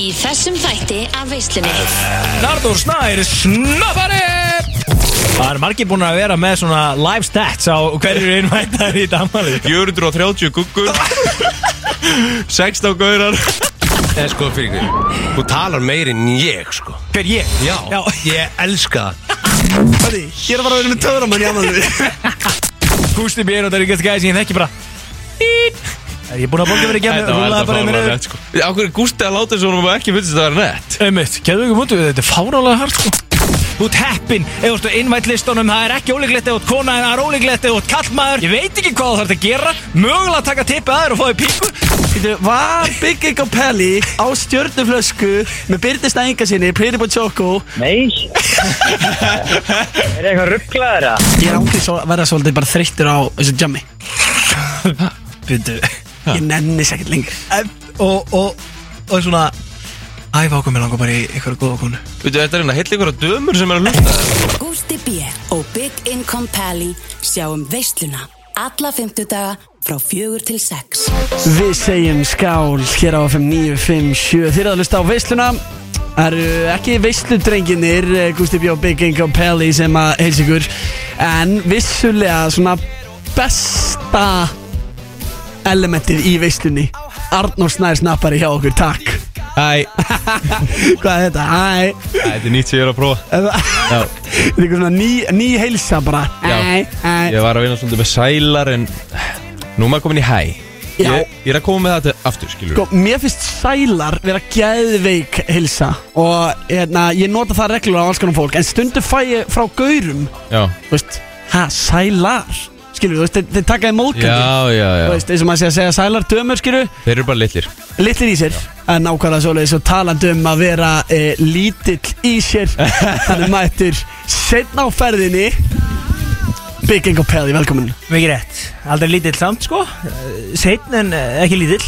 Í þessum þætti af veislunni Nardur Snær Snappari Það er margir búin að vera með svona live stats á hverju innvættar í damalið 430 guggur 16 gaurar En sko fyrir ykkur Þú talar meir en ég sko Hver ég? Já, Já. ég elska það ég er að vera með töframann í amalið Gústi B. og það er ekki gæði sem ég þekki bara Ít. Er ég búin að bóka verið ekki Þetta var þetta fáralega nett sko. Áhverju Gústi að láta þessu honum ekki finnst þetta að vera nett? Einmitt, kæðu ekki mútu þetta er fárálega hart sko. Þú ert heppin, ef þú ert á innvætlistunum, það er ekki ólíklegt ef þú ert kona en það er ólíklegt ef þú ert kallmaður. Ég veit ekki hvað þú þarf að gera, mögulega að taka tippið aður og fá þér píku Þetta var Big Egg og Pelli á stjörnuflösku með Byrnista Inga sinni, Pretty Boy Choco? Nei. Er eitthvað rugglaður að? Ég er svo að vera svolítið bara þreyttur á þessu jammi. Byrdu Ég nenni sér ekkert lengur. Og, og, og svona Æfa okkur með langar bara í eitthvað góða konu. Veitu, þetta er hérna heill ykkur að dömur sem er að hlusta. Gústi B. og Big Income Pally sjáum veisluna alla fymtudaga frá fjögur til sex. Við segjum skál hér á FM 957 Þið eru að hlusta á veisluna. Það eru ekki veisludrenginir eh, Gústi B. og Big og Pelli sem að heilsa ykkur. En vissulega svona besta elementið í veislunni Arnór Snær snappari hjá okkur, takk. Æ, Hvað er þetta? Æ þetta er nýtt sem ég er að prófa. Þetta er eitthvað svona ný, ný heilsa bara. Æ, æ ég var að vinna svolítið með sælar en Nú er maður komin í hæ. Já. Ég, ég er að koma með þetta aftur, skilur Sko, mér finnst sælar vera geðveik heilsa og hérna, ég nota það reglur á alls konar fólk en stundu fæ ég frá gaurum. Já, þú veist, ha, sælar skilur, þú veist, þeir, þeir taka í mótkandi já, já, þú já veist, eins og maður sé að segja sælar dömur, skilur Þeir eru bara litlir. Litlir í sér, en nákvæmlega svoleiðis og talandi um að vera e, lítill í sér. Þannig mættur setna á ferðinni Big Ingo Pelli, velkomin. Mikið rétt, aldrei lítill samt sko. Setn en eh, ekki lítill.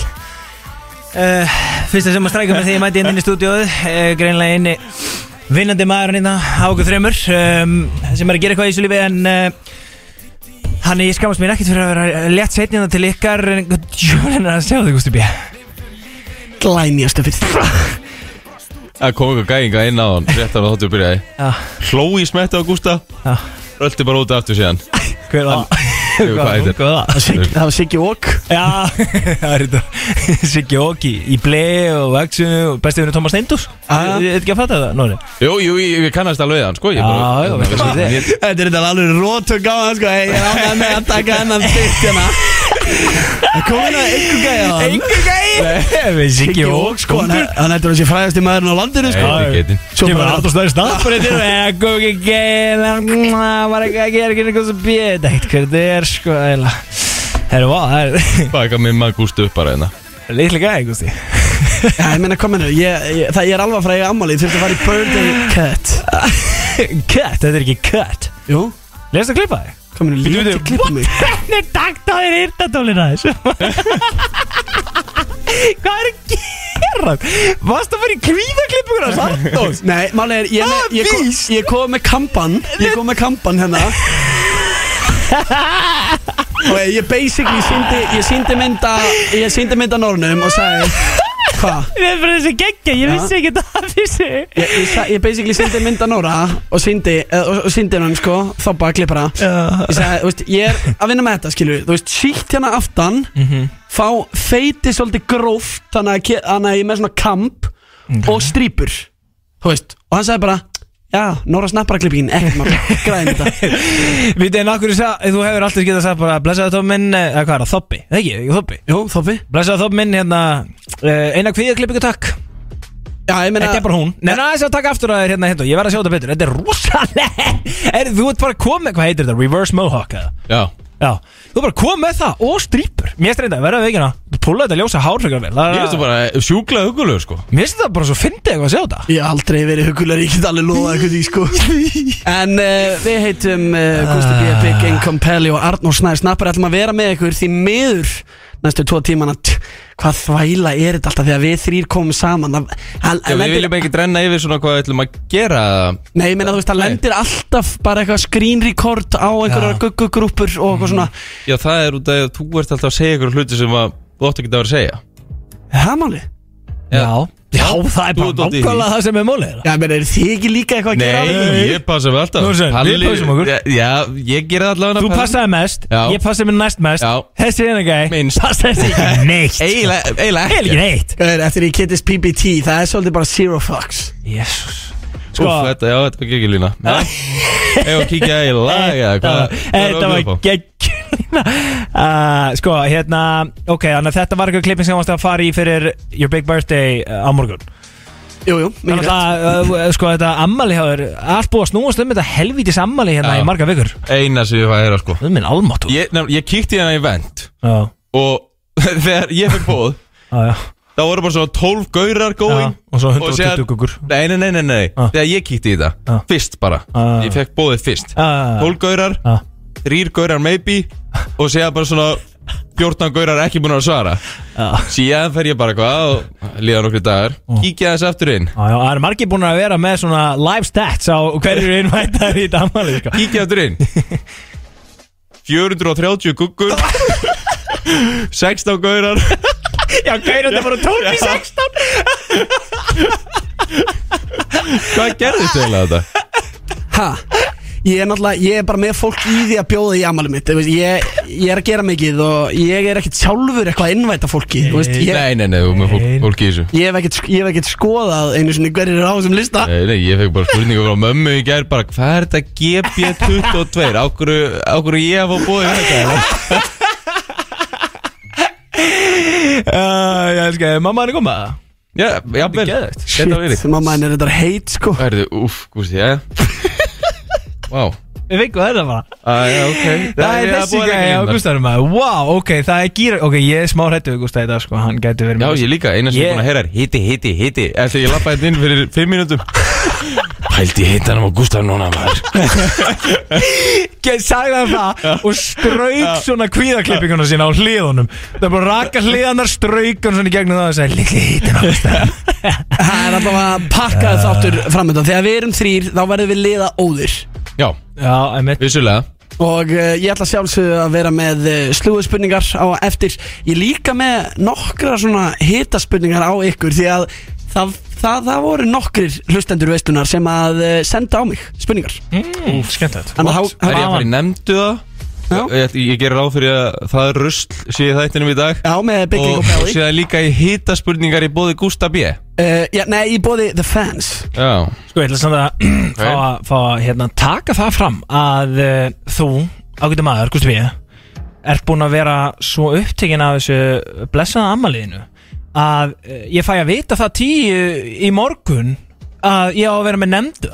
Uh, Fyrsta sem að stræka með því ég mæti inn inn í stúdíóðu uh, Greinlega inni vinnandi maðurinn hérna Águr Þreymur um, sem er að gera eitthvað í þessu lífi en uh, hann ég skamast mér ekkert fyrir að vera létt setn hérna til ykkar en djúlen er að sjá þig Gústi B. Glænjastu fyrir Það. Kom eitthvað gæðinga inn á hann Réttar að þáttu byrjaði. Já, Hló í smetti á Gústa. Já, Röldi bara út aftur síðan. Hver var? Það? Það? Var Siggi Walk. Já, það er þetta. Siggi Óki í ble og vexinu og bestið henni Thomas Steindós Ah. Ég veit ekki að fatta það, Nóri Jú, jú, ég, kannast alveg hann, sko er. Þetta er þetta alveg rótug á hann sko. Ég er með að taka hennan stitt hérna Það kom hérna einhver gæði á hann. Engur gæi? Við Siggi Ók sko. Hann hann heldur að sé fræðasti maðurinn á landinu sko. Nei, ekki. Svo bara alltaf snappar Þetta er Góð ekki gæi Var ekki að gera ekki eitthvað sem bjöð Eitt hver þetta er sko. Herru, það er Baka mig maður Gústa upp bara hérna. Litli gæi, Gústi. Já, ég meina kom hérna. Það ég er alveg að fræða ammali Þurfti að fara í birthday cut. Cut, þetta er ekki cut. Jú. Leðast að klippa þig? Lítið bíddu, klippa mig Hvernig takt á þér írtatólina þessu? Hvað er að gera? Varst að fara í kvíðaklippugur á Sandós? Nei, máli er Ég, Ah, ég, kom, víst. ég kom með kampan Ég kom með kampan hérna Og ég basically síndi Ég síndi mynda Ég síndi mynda nornum og sagði Hvað? Ég er bara þessi geggja, ég vissi ekki það þessi Ég, ég, sa- ég basically síndi mynda Nóra og síndi, uh, og, og síndi hann sko þoppa að klippara ég sagði, þú veist, ég er að vinna með þetta skilur þú veist, sítt hérna aftan fá feiti svolítið gróft þannig að, ke- þannig að ég er með svona kamp og strípur þú veist, og hann sagði bara já, Nóra snappara klippingin, ekkert maður græðin þetta. Vitið en akkur þú hefur alltaf getað sagt bara Blessaði Þópp minn, eh, eða hvað er það, Þoppi? Það ekki, ekki Þoppi Jú, þoppi Blessaði Þópp minn, hérna uh, Eina kvíðaklippingu takk. Já, ég meina Þetta er bara hún. Nei, næ, þess að taka aftur að þér hérna hérna Ég verð að sjá þetta betur. Þetta er rosalega er, Þú ert bara komið, hvað heitir þetta? Reverse Mohawk eða? Já. Já. Þú ert bara komið með það og strýpur. Mér þetta, verða veikina Púla þetta ljósa hárfrekar vel. Það er- Ég veist það bara sjúklega hugulegu, sko. Mér finnst þetta bara svo fyndið eitthvað að sjá þetta. Ég hef aldrei verið hugulegur, ég get alveg loðað eitthvað því sko. En uh, við heitum uh, Gusti B. Big Income Pelli og Arnór Snær Snappar ætlum að vera með ykkur því miður næstu tvo tímana t- Hvað þvæla er þetta alltaf því að við þrýr komum saman? Það- hann- Já, við lendir- viljum ekki drenna yfir svona hvað við ætlum að gera. Nei, ég meina þú veist, það lendir alltaf bara eitthvað screen record á einhverjar guggugrúpur og eitthvað svona. Já, það er út af að þú ert alltaf að segja ykkur hluti sem að þú átt ekki að vera að segja. Það máli Já. Já, það er Þú bara ert dóttir í því. nákvæmlega það sem er mólið Já, menn, er þið ekki líka eitthvað að gera á? Nei, ég passa mig alltaf. Nú sem, við Palli- pössum okkur. Já, Já, ég gera það allavega. Þú passaði mest, Já. ég passaði mér næst mest. Já. Þessi er ekki Minnst. Passaði þessi ekki neitt. Eiginlega eiginlega Eiginlega ekki neitt. Gauður, eftir ég kittist PPT, það er svolítið bara zero fucks. Jésús Úf, þetta, já, þetta var geggjulína Ef að kíkja í lag eða hvað? Þetta var geggjulína uh, Sko, hérna Ok, þannig að þetta var eitthvað klipping sem varst að fara í fyrir Your Big Birthday uh, á morgun. Jú, jú, Þannig mikið rétt. að, uh, sko, þetta ammali hjá þér Allt búið að snúast um þetta helvítis ammali hérna Já. í marga vikur. Eina sem ég fæði að heyra sko. Það er minn almáttu Ég, nefn, ég kíkti hérna í vent Já, Og þegar ég fekk bóð já, já. Það voru bara svona 12 gaurar Já, going og svo Og síðan- 120 kukur Nei, nei, nei, nei, nei. Ah. Þegar ég kíkti í þetta Ah. Fyrst bara. Ah. Ég fekk bóðið fyrst. Ah. 12 gaurar Já, Þrýr gaurar maybe Og séðan bara svona 14 gaurar ekki búin að svara. Já. Síðan fer ég bara hvað Og líða nokkri dagar. Kíkja þess aftur inn. Já, já, það er margir búin að vera með svona live stats á hverju innvættar í dammali sko. Kíkja aftur inn. 430 guggur. 16 gaurar. Já, gæra þetta bara 12 í 16 Hvað gerðist eiginlega þetta? Ha? Ég er náttúrulega, ég er bara með fólk í því að bjóða í amalum mitt þú veist, ég, ég er að gera mikið og ég er ekkert sjálfur eitthvað að innvæta fólki þú veist, ég, Nei, nei, nei, þú með fólk, fólk í þessu. Ég hef ekkert, ég hef ekkert skoðað einu sinni hverjir eru á þessum lista. Nei, nei, ég fekk bara spurningu frá mömmu í gær bara Hvað er þetta GB22? Ákvöru, ákvöru ég að fá bóðið þetta? uh, Ég elska, mamma hann er komað Já, jafnvel. Geðveikt. Geta verið Shit, mamma henni er þetta heit sko. Hærðu, úff, gústi, já Vá Við fengum þetta bara. Æja, ok. Það er þessi gæði á maður. Wow, ok, það er gýra Ok, ég er smá hrættu við Gústa í dag sko. Hann gæti verið Já, með- ég líka, eina sem ég Ég- er búin að heyra er Hiti, hiti, hiti. Eftir ég lappaði þetta inn fyrir 5 mínútum? Pældi hitanum á Gustaf núna maður. Ge- Sagði hann það Og strauk svona kvíðaklippinguna sína á hliðunum. Það er bara raka hliðanar Strauk hann svona í gegnum það Og sagði Lilli hitin á Gústarum Það er alltaf að pakka þáttur framöndan Þegar við erum þrýr, þá verðum við liða óður. Já, Já, einmitt. Vissulega. Og uh, ég ætla sjálfsögðu að vera með uh, slúðspurningar á eftir. Ég líka með nokkra svona hitaspurningar á ykkur Því að það, það, það voru nokkrir hlustendur veistunar sem að uh, senda á mig spurningar. Mm, Skemmtilegt. Þannig að Er ég að fara í nefndu það? Já. Ég, ég gerir ráð fyrir að það er rusl í þættinum í dag. Já, með Big King Og, og og síðan líka í hitaspurningar í bóði Gústa B. Uh, já, Nei, í bóði The Fans. Já, Sko, ég ætla samt að fá að, fá að hérna, taka það fram að uh, þú, ágættu maður, Gusti við ert búinn að vera svo upptekinn af þessu blessaða ammaliðinu að uh, ég fæ að vita það tíu í morgun að ég á að vera með nefndu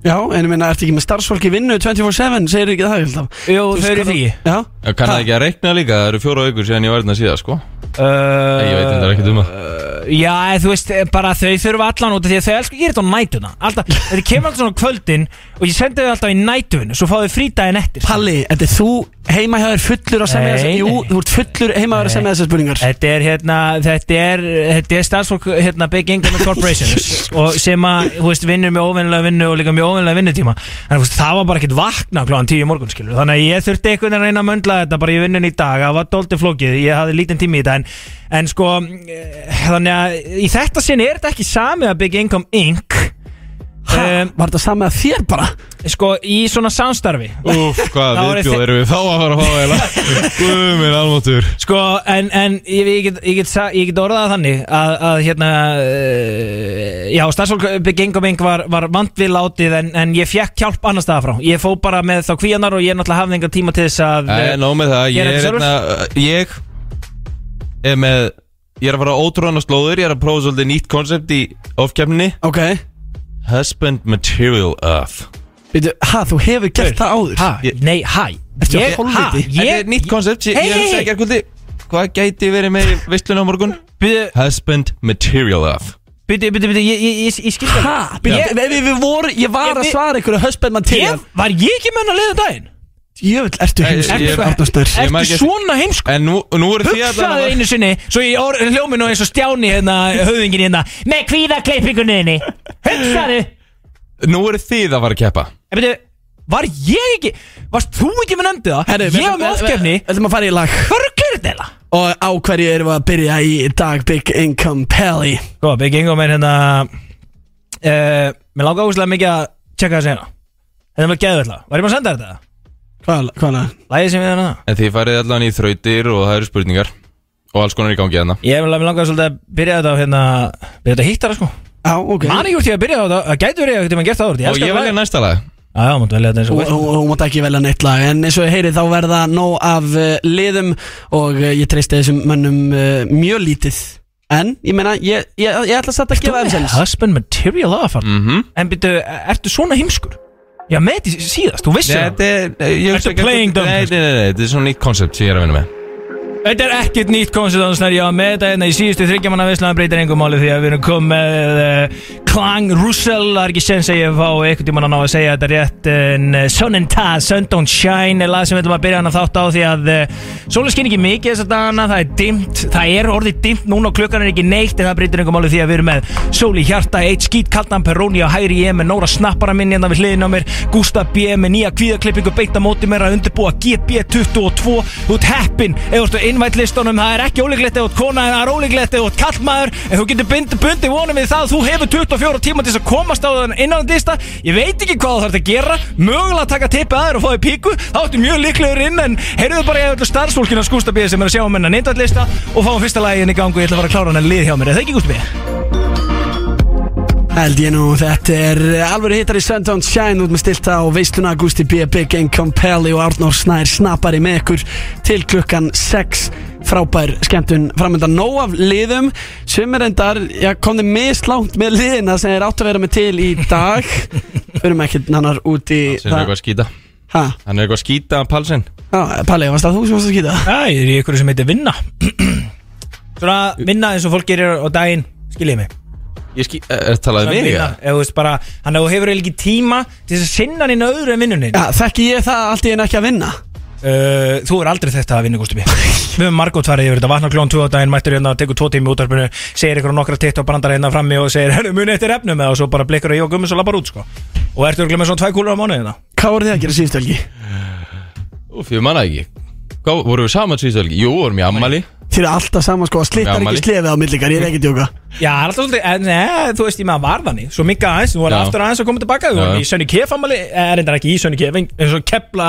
Já, en ég meina, ertu ekki með starfsfólki vinnu 24-7, segir ekki það, ég held að Jú, þau eru því. Já, ég kann það ekki að reikna líka? Það eru fjóra aukur síðan ég var hérna síðan sko. Uh, Ég veit þetta er ekkert um það. Já, þú veist, bara þau þurfa allan út af Því að þau elskar að gera þetta á nætuna Alltaf, þetta kemur alltaf svona á kvöldin Og ég sendi þau alltaf í nætun Svo fá þau frídaginn eftir Palli, þetta er þú heima hjá þér fullur að semja þessar Jú, þú ert fullur heima hjá þér að semja þessar spurningar. Þetta er hérna, þetta er, þetta er starfsfólk hérna Big Income Corporations og sem að, þú veist, vinnur með óvinnilega vinnu og líka með óvinnilega vinnutíma. En veist, það var bara ekkert vakna kláðan tíu morgun, skilur þannig að ég þurfti einhvern veginn að reyna að möndla þetta bara í vinnun í dag, það var dóltið flókið. Ég hafði lítinn tími í þetta. En, en sko eh, þannig að í þetta sinni er þetta ekki samið að Big Income Inc um, var þetta saman að þér bara? sko, í svona samstarfi. Úf, hvað Það voru viðbjóð þi- erum við þá að fara að fá eða Guð minn almáttur Sko, en, en ég, ég, get, ég, get, sa- ég get orðað það þannig að, að hérna, uh, já, starfsfólk Geng og Bing var, var vant við látið en, en ég fekk hjálp annar staða frá. Ég fó bara með þá kvíanar og ég náttúrulega hafði enga tíma til þess að Nei, nóg með það. Ég Gera er þetta hérna Ég er með Ég er að fara á ótrúðan slóður Ég er að prófa svolítið nýtt koncept í ofkefninni Ok Husband Material Earth. Veitu, ha, þú hefur gert það áður? Ha, Ég- nei, hæ. Ertu Ég, á ha, hólfiti? Þetta er nýtt koncept Ég Hey, ég að hey, segja hvernig Hvað gæti verið með í veislunum á morgun? Byrju, Husband Material Earth. Byrju, byrju, byrju, ég, ég, ég, ég skil það. Ha, byrju, Ég- við, við, voru, ég var Ég- að svara ykkur husband material. Ég, var ég ekki með hann að leiða daginn? Jöfull, ertu heimskur, man Ertu ekki- svona heimsku? En nú, nú eru því Hugsaðu að einu sinni Svo ég or- hljómi nú eins og stjáni hérna Höfðingin hérna Með kvíðaklippingunni Hugsaðu. Nú eru þið að fara að keppa. En veitu, var ég ekki Varst þú ekki með nefndi það? Ég var með Við ætlum að fara í lag. Hvað rugglir þetta eða? Og á hverju erum við að byrja í dag Big Income Pally? Sko, Big Ingo með hérna uh, Mér langar ógustlega mikið að tjekka það sena Þetta var geðvölda Var ég bara að senda þér þetta? Hvað, hvað er það? Lægið sem við hérna En þið farið allan í þrautir og það eru spurningar Og alls konar í gangi hérna Ég vil langar svolítið að byrja þetta á hérna Byrja þetta að hitta það sko. Já, ok. Man ekki úr því að byrja á þetta Það gæti verið að þetta maður gert það úr Og ég velja næsta lag. Já, já, máttu velja þetta eins og hún- hún mátt ekki velja neitt lag En eins og ég heyri þá verða nóg af uh, liðum Og uh, ég treysti þessum mönnum uh, mjög lítið. En, ég meina, ég, ég, ég ætla satt að gefa þeim sens Husband material offer Mhm. En byrju, ertu svona heimskur? Já, með þetta síðast, þú vissir það? Þetta er playing dumb? Nei, nei, nei, þetta er svona nýtt koncept sem ég er að vinna með. Þetta er ekkert nýtt konsultansnær, já, með þetta hérna í síðustu þryggjamanna visslaðan breytir engum máli því að við erum komið uh, Klang Russell, það er ekki sens að ég fá einhvern tímann að ná að segja þetta rétt en uh, Sun and Taz, Sun Don't Shine er lag sem við ætlum að byrja hann að þátt á því að uh, sólinn skinn ekki mikið þess að dagana, það er dimmt, það er orðið dimmt núna og klukkan er ekki neitt en það breytir engum máli því að við erum með Sól í hjarta, eitt skít kaldan Peroni á hægri ég með Nóra snappara minni hérna við hliðin á mér, Gustaf B með nýja kvíðaklippingu beita móti mér að undirbúa GB22 út heppin. Eða á innvætlistunum, það er ekki ólíklegt eða kona það er ólíklegt eða kallmaður en þú getur bund, bundið vonum við það þú hefur 24 tíma til þess að komast á þann innan dista ég veit ekki hvað þú þarf að gera mögulega að taka tippið aður og fá í píku þá ertu mjög líklegur inn en heyrðu bara ég öllu starfsfólkinu að skústa bíði sem er að sjá um hennan innvætlista og fáum fyrsta lagin í gang og ég ætla að fara að klára hennan lið hjá mér, er það ekki gúst bíði? Held ég nú, þetta er alveg hittar í Sun Don't Shine út með stilta og veisluna Gusti B. Big Income Pally og Arnór Snær snappari með ykkur til klukkan 6 frábær skemmtun framöndan nóg af liðum. Sem er endar, já komði mislánt með liðina sem er átt að vera með til í dag. Förum ekki nannar út í Sem er eitthvað að skýta Ha, Hann er eitthvað að skýta Palsen já, Palli, varst það þú sem varst að skýta? Já, ég er í ykkur sem heitir vinna. Svona vinna eins og fólk gerir á daginn Skiljið mig. Ég ský, er talaðið Svona mig vinna, eða? ef þú veist bara Hann hefur hefur eiginlega ekki tíma til þess að sinna hann inn öðru en vinnunni. Já, þekki ég það allt í einu ekki að vinna uh, Þú er aldrei þetta að vinna, B Við höfum margótt farið yfir þetta. Vakna klón 2 á daginn, mættur hérna Tekur tvo tími út arpinu Segir ykkur á nokkra titt og brandar hérna frammi Og segir, herru, muni eftir efnum? Með Og svo bara blikkar að ég og gummi svo labbar út, sko. Og ertu örugglega með svona tvæ kúlur á mánuði hérna Hvað voru þið að gera síðustu helgi? Úf, ég manna ekki. Hvað, voru við saman síðustu helgi? Jú, vorum í ammali Þið eru alltaf saman sko, slittar ekki slefið á millikar, ég er ekki að djóka. Já, það er alltaf svolítið, en neða, þú veist, ég maður var þannig. Svo mikið aðeins, þú var aftur aðeins að koma tilbaka Þú varum í Sönni Kef ammali, er reyndar ekki í Sönni Kef eins og kepla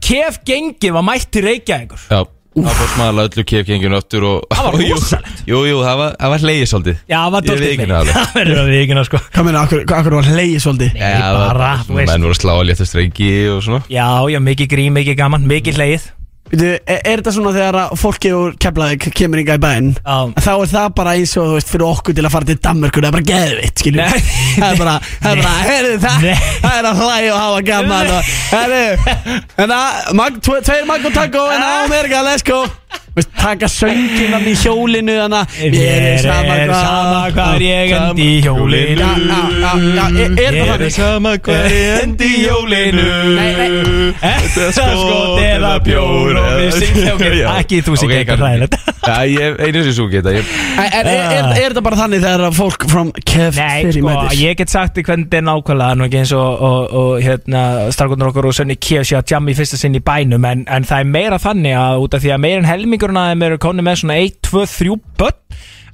Kef gengi var mætt til Reykjavíkur. Já Það fór smaðalega öllu kefgenginu aftur og Það var Jú, rosalegt. Jú, jú, það var, það var hleyið svolítið. Já, það var Ég dóttið viðurkenni það alveg. Það verður að viðkynna, sko. Hvað meina, akkur, akkur var hleyið svolítið? Nei, bara, þú veist. Menn voru að slá að létta strengi og svona. Já, já, mikið grín, mikið gaman, mikið hleið er, er þetta svona þegar fólki úr Keflavík kemur inga í bæinn Já. Þá er það bara eins og þú veist fyrir okkur til að fara til Danmörkur Það er bara geðvitt, skilju. Það er bara, það er bara, heyrðu það. Það er að hlæja og hafa gaman og, Heyrðu, en það, tveir mag og taco en á Amerika, let's go Veist, taka söngin hann í hjólinu þannig að Mér er sama hvað ég endi í hjólinu. Já, já, já, er, er Mér er sama hvað ég endi í jólinu Nei, nei. Þetta skot eða bjór og við Já. ekki þú hræðilegt. Já, ég einu sem svo geta ég, Er, er, er, er, er þetta bara þannig þegar fólk from Kef Nei, sko, mætis? ég get sagt því hvernig þetta er nákvæmlega nú ekki eins og, og, og hérna starkundur okkur og Sönni Kjef sé að jamma í fyrsta sinn í bænum en, en það er meira þannig að út af því að meira en helmingurinn að þeim eru konni með svona 1, 2, 3 börn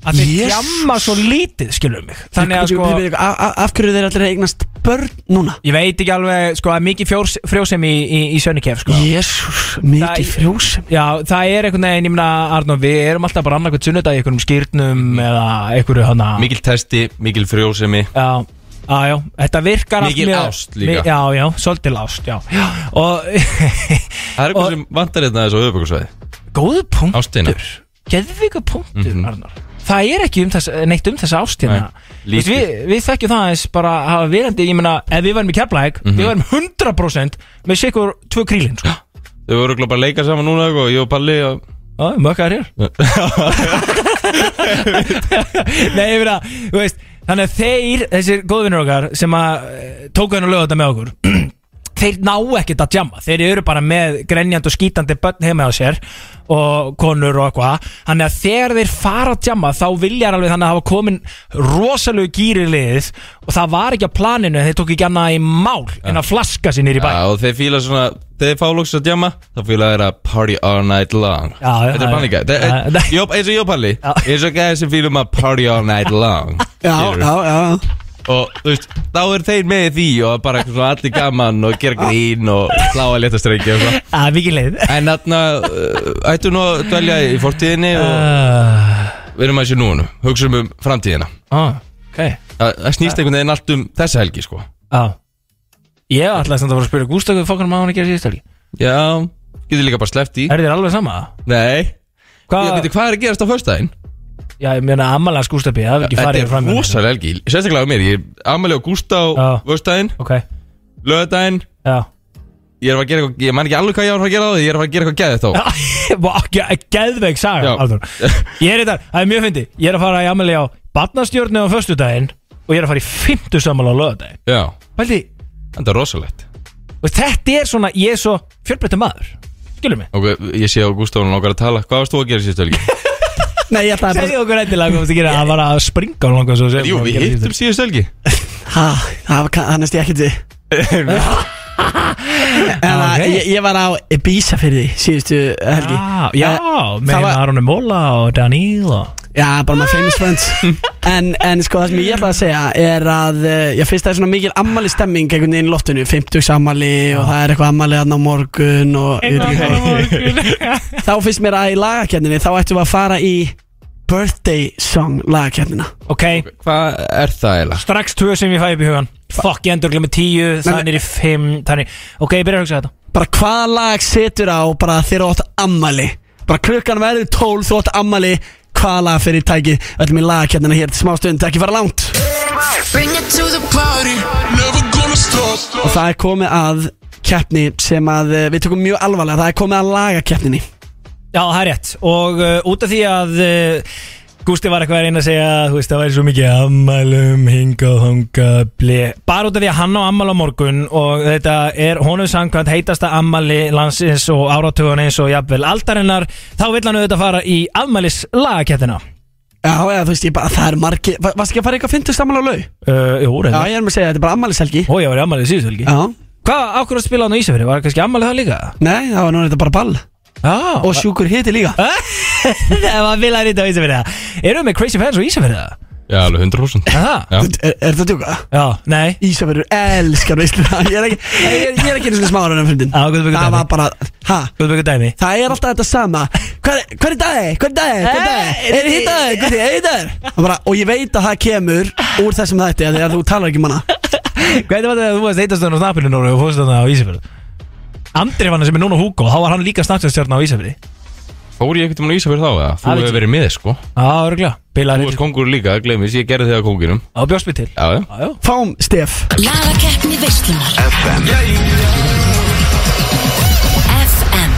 að þeir Jesus. jamma svo lítið, skilur mig þannig að sko Af hverju þeir allir eignast börn núna? ég veit ekki alveg, sko, að mikið fjós, frjósem í, í, í Sönni Kjef, sko Jésús, mikið Það- frjósem Já, það er einhvern veginn, ég meina, Arnó, við erum alltaf bara annarkvæmt sunnudag í einhverjum skýrnum eða einhverju hana Mikil testi, mikil frjósemi Já, já, já, þetta virkar allt Mikil mjög- ást líka. Mi- Já, já, svolítil ást, já, já. Og Það er eitthvað Og- sem vantar hérna þessu auðvöggarsvæði góðu punktur. Ástina. Geðvika punktur, Mhm. Arnór Það er ekki um þess, neitt um þessa ástina. Nei, Vist, við, við þekkjum það eins bara að hafa verandi, ég meina, ef við varum í keflæk Mhm. við varum 100% með sikur tvö krílin, sko. Þau voru örugglega bara að leika saman núna og ég og Palli og... Já, mökkaðar hér. Nei, ég meina, þú veist Þannig að þeir, þessir góðvinnur okkar sem að eh, tóku henni að löga þetta með okkur þeir ná ekkert að jamma. Þeir eru bara með grenjand og skítandi börn heima á sér og konur og eitthvað. Þannig að þegar þeir fara að jamma þá viljar alveg þannig að hafa komin rosalegu gýri liðið og það var ekki á planinu þeir tók ekki annað í mál en að flaska sér nýri bæ. Já, og þeir fíla svona Þegar þeir fá lóks að djama Þá fíla þeir að party all night long. Já, Þetta er já. Eins og Jópalli. Eins og gæði sem fílum að party all night long. Já, já, já Og þú veist, þá er þeir með því Og bara eitthvað svona allir gaman Og gera grín og slá að leta strengi og svona. Það er mikið leið. En þarna uh, Ættu nú að dvelja í fortíðinni Og uh, við erum að sér núna. Hugsaum um framtíðina. Ah, Ok. Það það snýst einhvern veginn allt um þessa helgi sko. Ah. Ég ætlaði samt að fara að spyrja Gústa hvað fokkanum á hann að gera síðust helgi. Já, getur líka bara sleppt í. Er þér alveg sama? Nei. Hvað? Ég veit hvað er að gerast á föstudaginn Já, ég meina ammalega Gústabi Það er ekki Þetta farið er fram með rosalega helgi Sérstaklega á mér Ég er ammali á Gústa á Já. föstudaginn Ok, Lögadaginn já. Ég er að að gera eitthvað Ég man ekki alveg hvað ég var að að gera á því Ég er að að gera eitthvað geðið þá Geðveik saga. Arnþór. Ég er þetta, það er mjög fyndi Ég er að fara í ammali á Barnastjörnu á föstudaginn Og ég er að fara í fimmtu sammali á Pældi, þetta er rosalegt. Og þetta er svona Ég er svo fjölbreytta maður. Skilur mig? Ok, ég sé á Gústa og langar að tala. Hvað varst þú að gera síðustu helgi? Nei, ég ætlaði bara Segðu okkur eitthvað hvað þú gera. Að vara að springa og langa svo að segja Jú, hvað við hittum síðustu helgi. Ha, það var kannast ég ekkert við En ok. að ég, ég var á Ibiza fyrir því síðustu helgi. Já, já, Eh, með var- Aronu Móla og Daniel og Já, bara my famous friends. En, en sko það sem ég ætla að segja er að uh, ég finnst það er svona mikil ammali stemming einhvern veginn í loftinu, 50 ammali og það er eitthvað ammali aðna á morgun og hvað. þá finnst mér að í lagakefninni þá ættum við að fara í birthday song lagakefnina. Ok, Hvað er það eiginlega? strax tvö sem ég fæ upp í hugan Fuck, ég endur glemur tíu, þannig er í fimm þannig, Ok, ég byrja að hugsa þetta. Bara hvaða lag setur á bara þegar þú átt ammali bara klukkan verður 12 þú átt ammali hvaða lag fyrir tæki við ætlum í lagakefnina hér til smá stund, ekki fara langt. Og það er komið að keppni sem að eh, við tökum mjög alvarlega það er komið að lagakeppninni Já, það er rétt. Og uh, út af því að uh, Gústi var eitthvað að reyna að segja Þú veist, það væri svo mikið ammælum Hinga og hanga, ble. Bara út af því að hann á ammæl á morgun Og þetta er honum samkvæmt heitasta ammæli Landsins og áratugun eins og jafnvel Aldarinnar, þá vill hann auðvitað fara Í afmælis lagakettina Já, eða þú veist, ég bara, það er margi va- Varst ekki að fara eitthvað að finnast ammali á lau? uh, Jú, Já, reyndar ég er með að segja, þetta er bara ammælishelgi Ó, ég var í ammælið síðustu helgi. Já, Hvað, ákveður að spila hann á Ísafjörði? Var kannski ammælið það líka? nei, það var nú þetta bara ball Já Og sjúkur hiti líka Það var vilja reyta á Ísafjörði Erum við með crazy fans á Ísafjörði? Já, alveg 100% Það? Já. Er, er þetta djúka? Já, nei Ísafjörður elskar veisluna Ég er ekki, ég er, ég er ekki einu svona smára en fundin Já, guð byggur Það dæmi. var bara, ha? Hvað byggur dæmi? Það er alltaf þetta sama Hvað er- hvað er dagi? Hvað er dagi? Hvað er dagi? Eh, Er þið dagi? Hvað er? Er þið dagi? Og bara- Og ég veit að það kemur úr þessum þætti af Því að þú talar ekki um hana Hvernig var þetta að þú varst eittastöðun á snappinu núna og fórst þarna á Ísafjörð? Andri var hann sem er núna Hugo, þá var hann líka snakkstjárna á Ísafjörði Fór ég ekkert um að ísa fyrir þá eða? Þú Það veit hefur ég. verið með sko. Já, örgulega, Þú bilaði varst kongur líka, glemis, ég gerði þig að konginum á bjóspi til. Já, já. Já, já. Fáum Stef. Lagakeppni veislunar. FM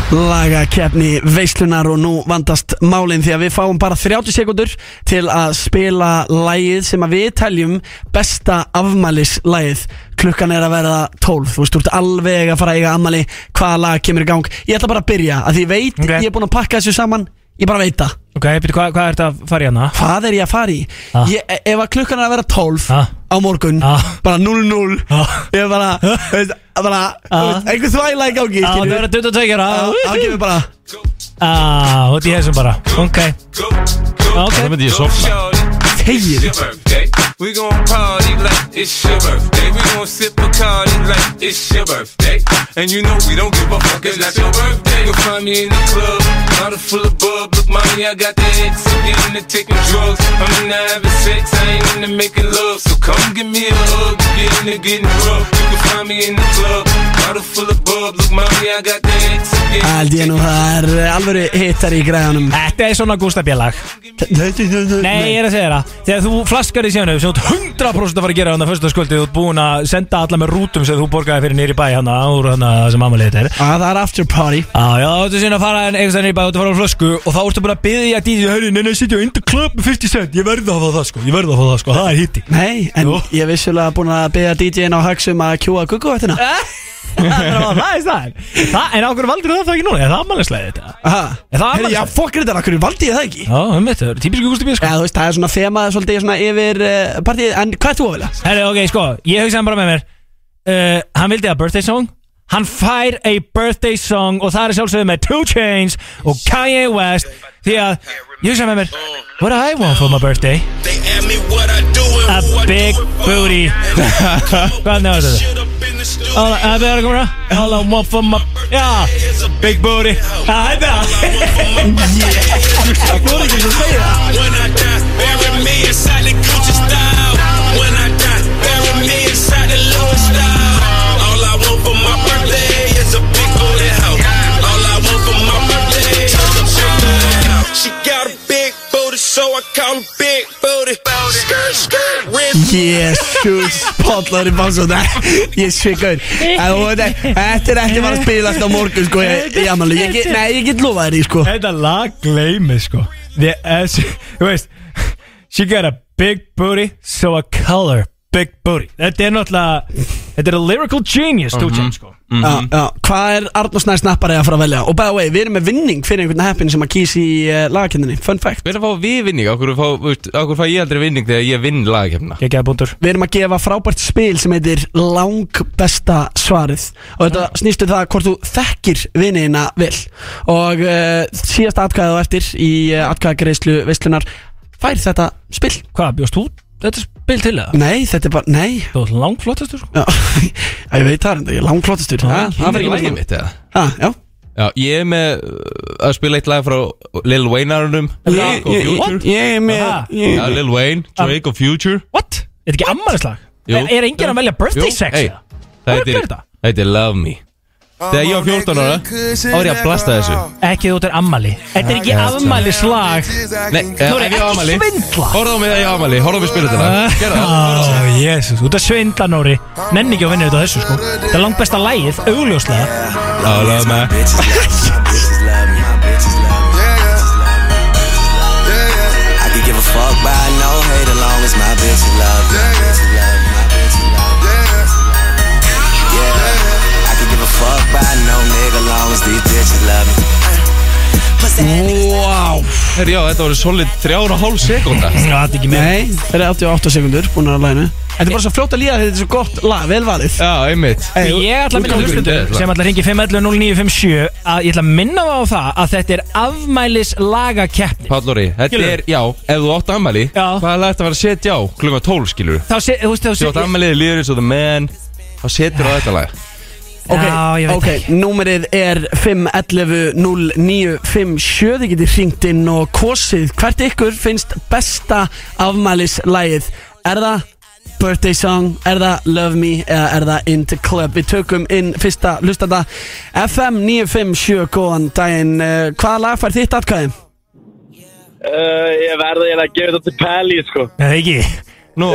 Lagakeppni veislunar og nú vandast málinn því að við fáum bara 30 sekundur til að spila lægið sem að við teljum besta afmælislægið klukkan er að verða 12 þú veist, þú ert alveg að fara að eiga afmæli hvaða lag kemur í gang ég ætla bara að byrja, að því ég veit, Ok. ég er búin að pakka þessu saman ég bara veit það, Ok, byrju, hvað, hvað er þetta að fara í hana? hvað er ég að fara í Ah. ég, e, ef að klukkan er að vera 12 Ah. Á morgun, Ah. bara 0-0 Ah. ég er bara, veist, bara Ah. veist, einhver þvæla í gangi Já, það verður 22 ára þá kemur bara Já, út í þessum bara Ok Ok Það myndi ég sopna birthday. We gon' party like it's your birthday. We gon' sip Bacardi like it's your birthday. And you know we don't give a fuck, it's not your birthday. You'll find me in the club, bottle full of bub. Look, mommy, I got the X. I'm getting into taking drugs. I'm into having sex, I ain't into making love. So come give me a hug, get into getting rough. You can find me in the club, bottle full of bub. Look, mommy, I got the X. Held ég nú það er alvöru hittar í græðanum Þetta er svona Gústa Bjallag Nei, ég er að segja það Þegar þú flaskar í sjánu sem þú ert 100% að fara að gera þannig að fyrsta skvöldi þú ert búin að senda alla með rútum sem þú borgaði fyrir nýri bæ hana úr hana sem amalið þetta er. Að það er after party. Já, já, þú ert síðan að fara en einhvers veginn í bæ og þú fara á flösku og þá ertu bara að byggja DJ Hörri, neina, sitja club með 50 cent Ég verði að fá það sko, ég verði að fá það sko, það er hitti. Nei, en Jú. ég er vissulega búin að byggja DJ-in á Hagsum að kjúa gugguvættina Það er Það- ákveður valdur það þá ekki núna? Er það ammælislega þetta? Er það Herri, já, afmælisleið? fokk þetta, hverju valdi ég það ekki? Já, um þetta, það eru típisku Gústi B sko Já, þú veist, það er svona þemað svolítið svona yfir uh, partíð En hvað er þú að vilja? Herri, ok, sko, ég hugsaði bara með mér uh, Hann vildi að birthday song Hann fær a birthday song Og það er sjálfsögðu með 2 Chainz Og Kanye West Því að, ég hugsaði með mér What do I want for my birthday? They ask me what I do and A who I do big it for. booty Hvernig var þetta? Shit up in the studio. All I, það er að koma All I want for my Já, big booty Já, þetta When I die, bury me inside the Jésús, Pállari Bánsson Ég svikaur Þetta er ekki bara að spilast á morgun sko Ég, ég, ég, nei, ég get lofað þér í sko. Þetta lag gleymið sko. Þú veist She got a big booty So a color Big booty Þetta er náttúrulega Þetta er a lyrical genius mm -hmm. sko. Já, já, hvað er Arnur Snæði snappari að fara að velja? Og by the way, við erum með vinning fyrir einhvern heppin sem að kýsi í uh, lagakendinni Fun fact Hver er að fá við vinning? Akkur fá, akkur fá ég aldrei vinning þegar ég vinn lagakefna? Gekkjaða búndur Við erum að gefa frábært spil sem heitir langbesta svarið Og þetta snýstu það hvort þú þekkir vinina vel Og uh, síðast atkvæðið á eftir í uh, atkvæðagreislu veislunar Fær þetta spil? Hvað, bjóst þú þetta spil til það? Nei, þetta er bara, nei Þú er langflottastur sko Já, Já, ég veit það, ég er langklottastur Já, Það Það verður er ekki lagið með mitt, eða? það Já, Já, ég er með uh, að spila eitt lag frá Lil Wayne árunum Drake og Future Ég er með Aha. ég- Já, Lil Wayne, Drake og Future What? Er þetta ekki ammælislag? Jú. Er, er enginn að velja birthday Jú, sex? hey, eða? Það Hvað er heitir, þetta? það heitir Love Me Þegar ég var 14 ára Þá var ég að blasta þessu Ekki þú ert ammæli Þetta er ekki ammælislag Nei, eh, Nóri, ef ég á ekki afmæli svindla. Horfðu á mig þegar ég Horfðu á mig spila þetta Gerðu það. Ó, jésus, þú ert að svindla Nóri Nenni ekki að vinna þetta þessu sko Það er langt besta lægið, augljóslega Já, love me bitches love me. My bitches love me. My bitches love me. My bitches love me. I could give a fuck by no hate as long as my bitches love by no nigga long as these bitches love me. Wow. Herri, já, þetta voru solid þrjára og hálf sekunda Já, þetta er ekki með Nei, það er 88 sekundur búin að læna. Þetta er bara svo fljótt að líða þetta er svo gott lag, vel valið. Já, einmitt. Hey, Ég ætla að minna hlustundur sem ætla að ringi 511-0957 að ég ætla að minna það á það að þetta er afmælis lagakeppni Pállóri, þetta Skilurðu? er, já, ef þú átt ammæli Já. Hvað er þetta að fara að setja á? Klukkan 12, skilur Þá sé, þú veist, þá Þú átt sé ammælið líður eins og the man Þá setur á þetta lag Ok, Já, ég veit ok, númerið er 511-0957 Þið getið hringt inn og kosið Hvert ykkur finnst besta afmælislægið? Er það Birthday Song, er það Love Me eða er það Into Club? Við tökum inn fyrsta hlustanda FM 957, góðan daginn uh, Hvaða lag fær þitt atkvæði? Uh, ég verði eiginlega að gefa þetta til Pelli sko Eða ekki Nú,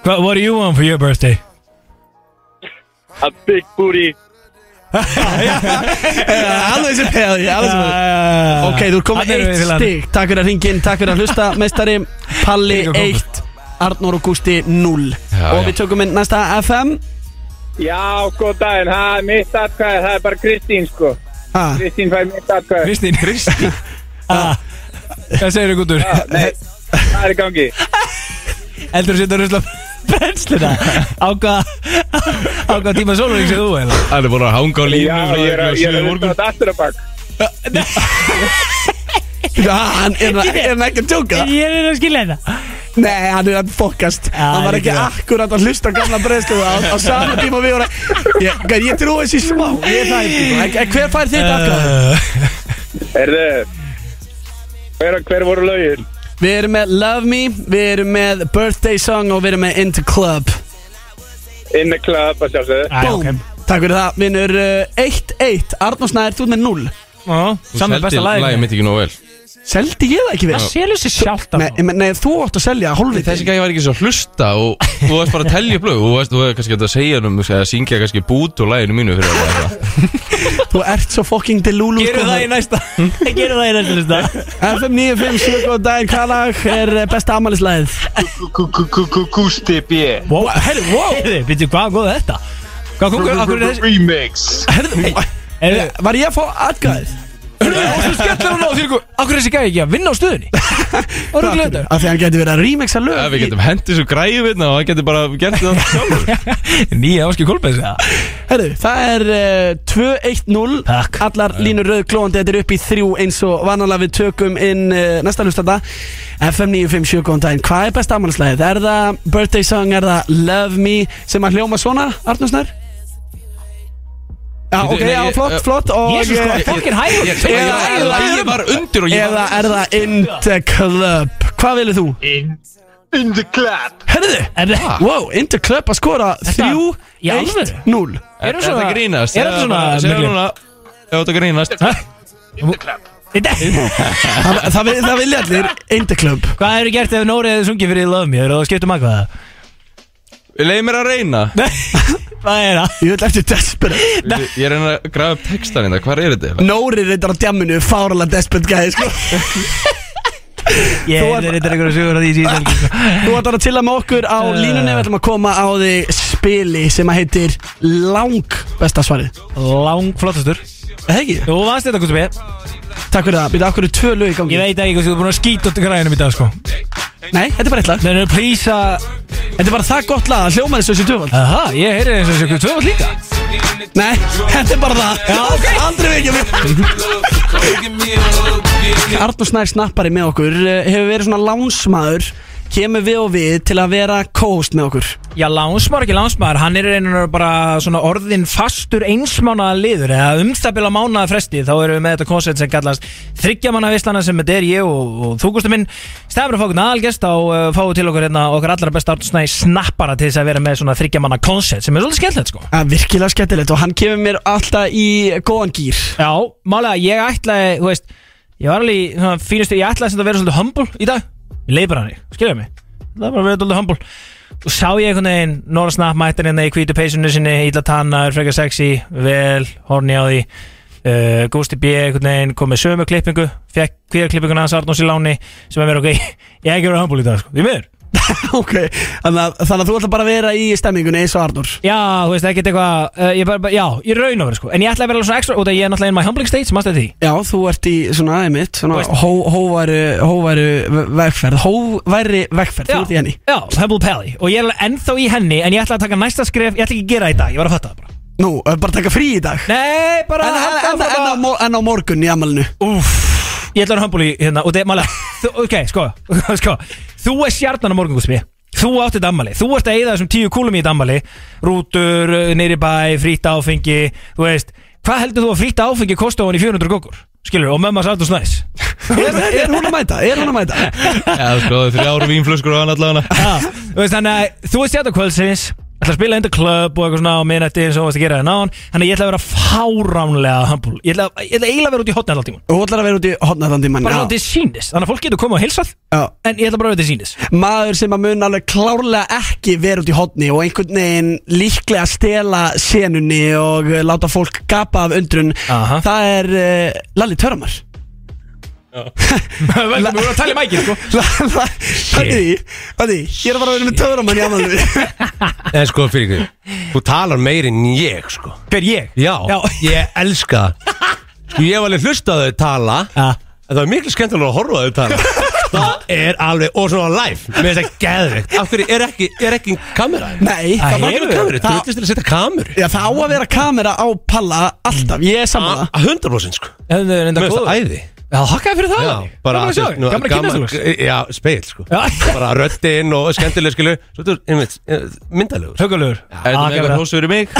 Hva, What do you want for your birthday? A big booty. Alveg sem peði, alveg sem Uh, Ok, þú er komið eitt stig. Takk fyrir að ringin, takk fyrir að hlusta. Meistari, Palli Líka komið. 1 Arnór og Gústi 0 Já, Og já. við tökum inn næsta FM Já, góð daginn, það er mitt atkvæði, það er bara Kristín sko. Ha, Kristín fær mitt atkvæði. Kristín Kristín. Ah, Hvað segir þú gútur? Nei, það er í gangi. Eldur að setja rusla brennsluna Á hvað Á hvað tíma sólurinn sem þú eða? Hann er búin að hanga á línu Já, frá ég er að- klukkan ég sjö í að hlusta á morgun. þetta aftur að bak Já, hann er er hann ekki að tjóka Ég er að skilja þetta Nei, hann er að fokast Hann var ekki akkurat að hlusta á gamla breyðslu á, á sama tíma við vorum Ég, ég trúi þessi smá Ég er það Hver fær þitt aðkvæði? uh, Erðu Hver, hver voru lögin? Við erum með Love Me Við erum með Birthday Song Og við erum með Into Club. In the club að sjálfsögðu. Búm Takk fyrir það. Vinnur uh, 1-1 Arnór Snær, þú ert með 0 Saman Seldi besta lagið. lagið mitt ekki nóg vel Seldi ég það ekki vel? Það selur sér sjálft Nei, nei, nei, þú átt að selja hólfið Þessi gæði var ekki svo að hlusta og þú varst bara að telja upp lög Þú varst, þú varst kannski að segja um að syngja kannski bút og laginu mínu fyrir það eitthvað. Þú ert svo fucking delulu Gerum það í næsta Gerum það í næsta lista FM 957, góð daginn, hvað lag er eh, besta amalislæðið? Gústi B Wow, herri, wow Herri, byrju, hvað góð er þetta? Hvað kom, akkur er þessi Remix Herðu, Er var ég að fá aðgæðið? Þú skellir hún á því Akkur þessi gæði ekki að vinna á stöðunni Og rugglega þetta. Af því að hann geti verið að remixa lög við getum hendið svo græðu við og hann getur bara gert það sjálfur. Nýja áski kólpæðis Herðu, það er uh, 2-1-0 Takk. Allar línur rauð glóðandi Þetta er upp í þrjú eins og vanalega. Við tökum inn uh, næsta hlustanda. FM 957 góðan daginn. Hvað er besta afmælislegið? Er það Birthday Song, er það Love Me? Sem að hljóma svona, Arnúsnær? Já, ok, já, flott, eh, flott Jésus, sko, eh, fokkin hægur. Ég var undir og ég Eða er það In the Club Hvað vilið þú? In the clap Herðu, Er það? wow, In the Club að skora Þetta- í alvöru? 3-1-0 Er þetta grínast? er þetta svona Segðu núna. Ef þetta grínast. Þetta Það, það, vil- það vilja allir In the Club Hvað hefur gert ef Nóri hefði sungið fyrir Love Me? Þegar þú skiptum að hvað Leið mér að reyna. Hvað er það? Ég vil eftir Desperate. Ég er að reyna að grafa upp textan hérna. Hvað er þetta? Nóri reyndar á djamminu Fáralega Desperate gæði sko. Ég Þú er ert- þetta einhverju sugur á því síðan Þú ætlar að chilla með okkur á línunni. Við ætlum að koma á því spili Sem að heitir Lang besta svarið. Lang flottastur Það ekki? Þú vannst þetta Gusti B. Takk fyrir það. Býta okkur er tvö lög í gangi? Ég veit ekki hvað þú er búin að skýta út í græðinum í dag sko Nei, þetta er bara eitt lag. Þannig að please að Þetta er bara það gott lag að hljóma þessu þessi tvöfald Aha, ég heyrði eins og þessu ykkur tvöfald líka. Nei, þetta er bara það. Já, ok Aldrei vekja mig. Arnur Snær snappari með okkur eh, Hefur verið svona lánsmaður Kemur við og við til að vera co-host með okkur. Já, lánsmár ekki lánsmár, hann er einhvern bara svona orðin fastur einsmánaða liður eða um það bila mánaða fresti þá erum við með þetta koncept sem kallast þryggjamanna vislana sem þetta er ég og, og þú Gústi minn. Stafur að fá okkur aðalgest þá uh, fáum við til okkur hérna okkar allra besta Arnur snappara til þess að vera með svona þryggjamanna koncept sem er svolítið skemmtilegt sko. Að Virkilega skemmtilegt og hann kemur mér alltaf í góðan gýr Já, málega, ég ætlaði, þú veist ég var alveg, í svona fínustu, ég ætlaði að vera svolítið humble í dag ég leið bara hann, skiljaði mig? Það var bara að vera svolítið humble. Og sá ég einhvern veginn Nora Snapp mættir hérna í hvítu peysunni sinni illa tannar, frekar sexy, vel horni á því. Uh, Gusti B. einhvern veginn kom með sömu klippingu fekk hvíða klippinguna hans Arnós í láni sem er mér ok, ég hef ekki verið humble í dag sko, því miður Ok, þannig að, þannig að þú ætla bara að vera í stemmingunni eins og Arnur Já, þú veist, ekkert eitthvað, uh, ég bara, bara, já, ég raun over sko, en ég ætla að vera alveg svona extra, út af ég er náttúrulega in my humbling state, sem aðstæði því? Já, þú ert í svona einmitt svona veist- hó, hóværu, hóværu ve- vegferð Hóværi vegferð, þú ert í henni. Já, Humble Pally. Og ég er alveg ennþá í henni En ég ætla að taka næsta skref Ég ætla ekki að gera það í dag Ég var að fatta það bara. Nú, eh, bara taka frí í dag. Nei, bara En, en, halda en, en, áfram á, að- mor- en á morgun í amalinu Úff Ég ætla að í hérna Og það er Ok, sko Sko Þú er stjarnan á morgun, Guspi Þú átti þetta ammali Þú ert að eyða þessum tíu kúlum í þetta ammali Rútur, uh, neyri bæ, frýtt áfengi Þú veist. Hvað heldur þú að frýtt áfengi kosta ofan í 400 gókur? Skilur, og mömmas Artur Snæs er, er hún að mæta? Er hún að mæta? Já, sko, þrjár vínflöskur og hann allavega. Veist, þannig að þú veist þetta kvöldsins ætla að spila the club og eitthvað svona á minnætti eins og þú veist að gera það náðan þannig að ég ætla að vera fáránlega humble ég ætla, ég ætla eiginlega að vera út í hotna alltaf tíma hún ætlar að vera út í hotnæðandi mann bara já. svona til sínis þannig að fólk getur komið og hilsað Já. en ég ætla bara að vera til sínis Maður sem að mun alveg klárlega ekki vera út í hotni Og einhvern veginn líklega stela senunni Og láta fólk gapa af undrun Aha. Það er uh, Lalli Törmar við vorum að tala í mækið sko. Hvað því? Hvað því? Ég er að fara að vera með Törman í amalinu En sko fyrir ykkur Þú talar meir en ég sko. Hver ég? Já, Já. ég elska. Það Sko ég hef alveg hlustað þau tala. En það er miklu skemmtilega að horfa á þau tala. Það er alveg, og svona live. Með þess að geðveikt. Af hverju er ekki, er ekki kamera? Nei, Það það Það hefur- er kameru, þú það- veitist til að setja kameru. Já, það á að vera kamera á palla alltaf, ég er saman A- 100% sko. Það er enda Mér finnst það æði Já, hakkaði fyrir það Já, bara Gaman að sjá þig, gaman að kynna þú Já, speil sko. Já. Bara röddinn og skemmtileg skilu Svo þú, einmitt, eh, myndalegur. Huggulegur Er þetta með eitthvað hósu fyrir mig?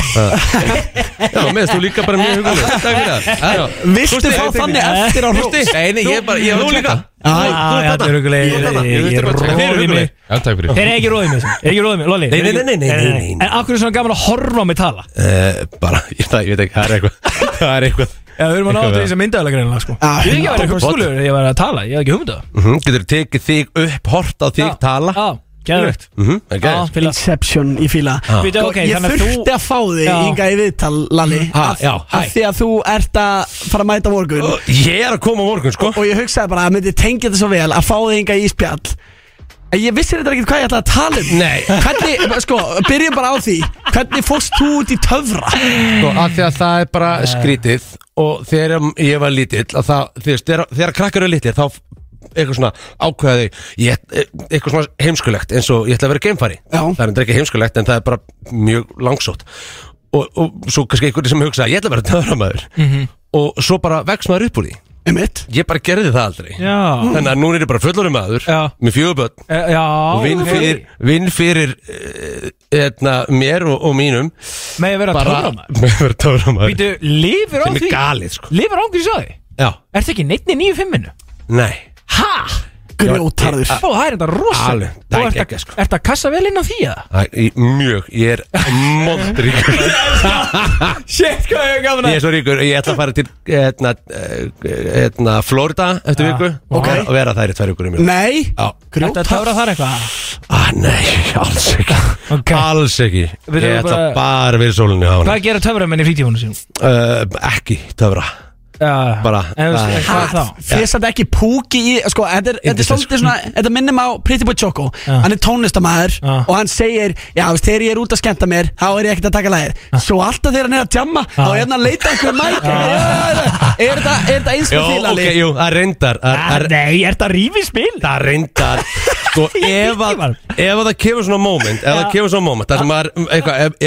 Já, meðst þú líka bara mjög hugulegur Takk fyrir það. Já. Viltu Gústi, fá ég- þannig eftir á Gústi, hrós? Nei, nei, ég er bara, ég Þú var líka. Já, já, þetta er huggulegir Ég er. Ég Ég er veist bara- Þið eru róð í mig. Já, takk fyrir. Þeir eru ekki róðið mig, er ekki róðið mig, Lolli. Nei, þeir eru nei, ekki- nei, nei, nei, nei. En akkur er svona gaman að horfa á mig tala? Eh, Bara, ég, það, ég veit ekki, það er eitthvað Það er eitthvað við erum að ná til þess að myndaðalega greinlega sko. Já, Ég er ekki að vera eitthvað 100%. skúlugur Ég var að tala, ég hef ekki hugmynda Mhm, Getur tekið þig upp, hort á þig, tala. Já, gæðvegt Mhm, er Inception í fíla. Ok, Ég þú þurfti að fá þig hinga í viðtal, Lalli. Af því að þú ert að fara að mæta morgun. Ég er að koma á morgun, sko. Og ég hugsaði bara að myndi tengja þetta svo vel að fá þig hinga í spjall Ég vissi þetta ekki hvað ég ætlaði að tala um Nei. Hvernig, sko, byrjum bara á því Hvernig fórst þú út í töfra? Sko, af því að það er bara skrítið og þegar ég var lítill að það, veist, þegar, þegar krakkar eru lítill þá eitthvað svona ákveði ég, eitthvað svona heimskulegt eins og ég ætla að vera geimfari Já. það er endur ekki heimskulegt en það er bara mjög langsótt og, og svo kannski einhverju sem hugsa ég ætla að vera töframæður Mhm. og svo bara vex maður upp úr því Einmitt. Ég bara gerði það aldrei. Já. Þannig að núna er ég bara fullorinn maður Já. með fjögur börn. Eh, Já og vinn fyrir, vinn fyrir uh, etna, mér og, og mínum. Með að vera bara töframæður með að vera töframæður Býtu, lifir á sem er því galið sko. Lifir á því já, Ertu ekki neittni nýju fimminu? nei. Ha? Grjótarður Ó, það er þetta rosa Alveg, það er geggjað, sko. Ertu að kassa vel inn á því eða? Æ, í- Mjög, ég er moldríkur Shit, hvað er gaman Ég er svo ríkur, ég ætla að fara til etna, etna, Florida eftir viku vera- og vera þær í tvær vikur í mjög Nei? Já, Ertu að töfra þar eitthvað? ah, nei, alls ekki. Ok. Alls ekki. Við Ég erum ætla bara- bara að vera í sólinni á hana Hvað gera töframenn í frítífunum sínum? uh, Ekki töfra Bara, er-? Fyrst þetta ekki púki í Sko, þetta er, þetta er svolítið svona Þetta minnum á Pretty Boy Choco. Hann er tónlistamæður. Og hann segir Já, veist, þegar ég er út að skemmta mér Þá er ég ekkert að taka lagið. Svo alltaf þegar hann er að jamma Þá er hann að leita einhver mæk Er þetta er þetta eins og ok, Lalli? jú, það reyndar Ah, er- Nei, ert að rífi spil? Það reyndar Sko, ef að, ef að það kemur svona moment Ef það kemur svona moment Það sem maður,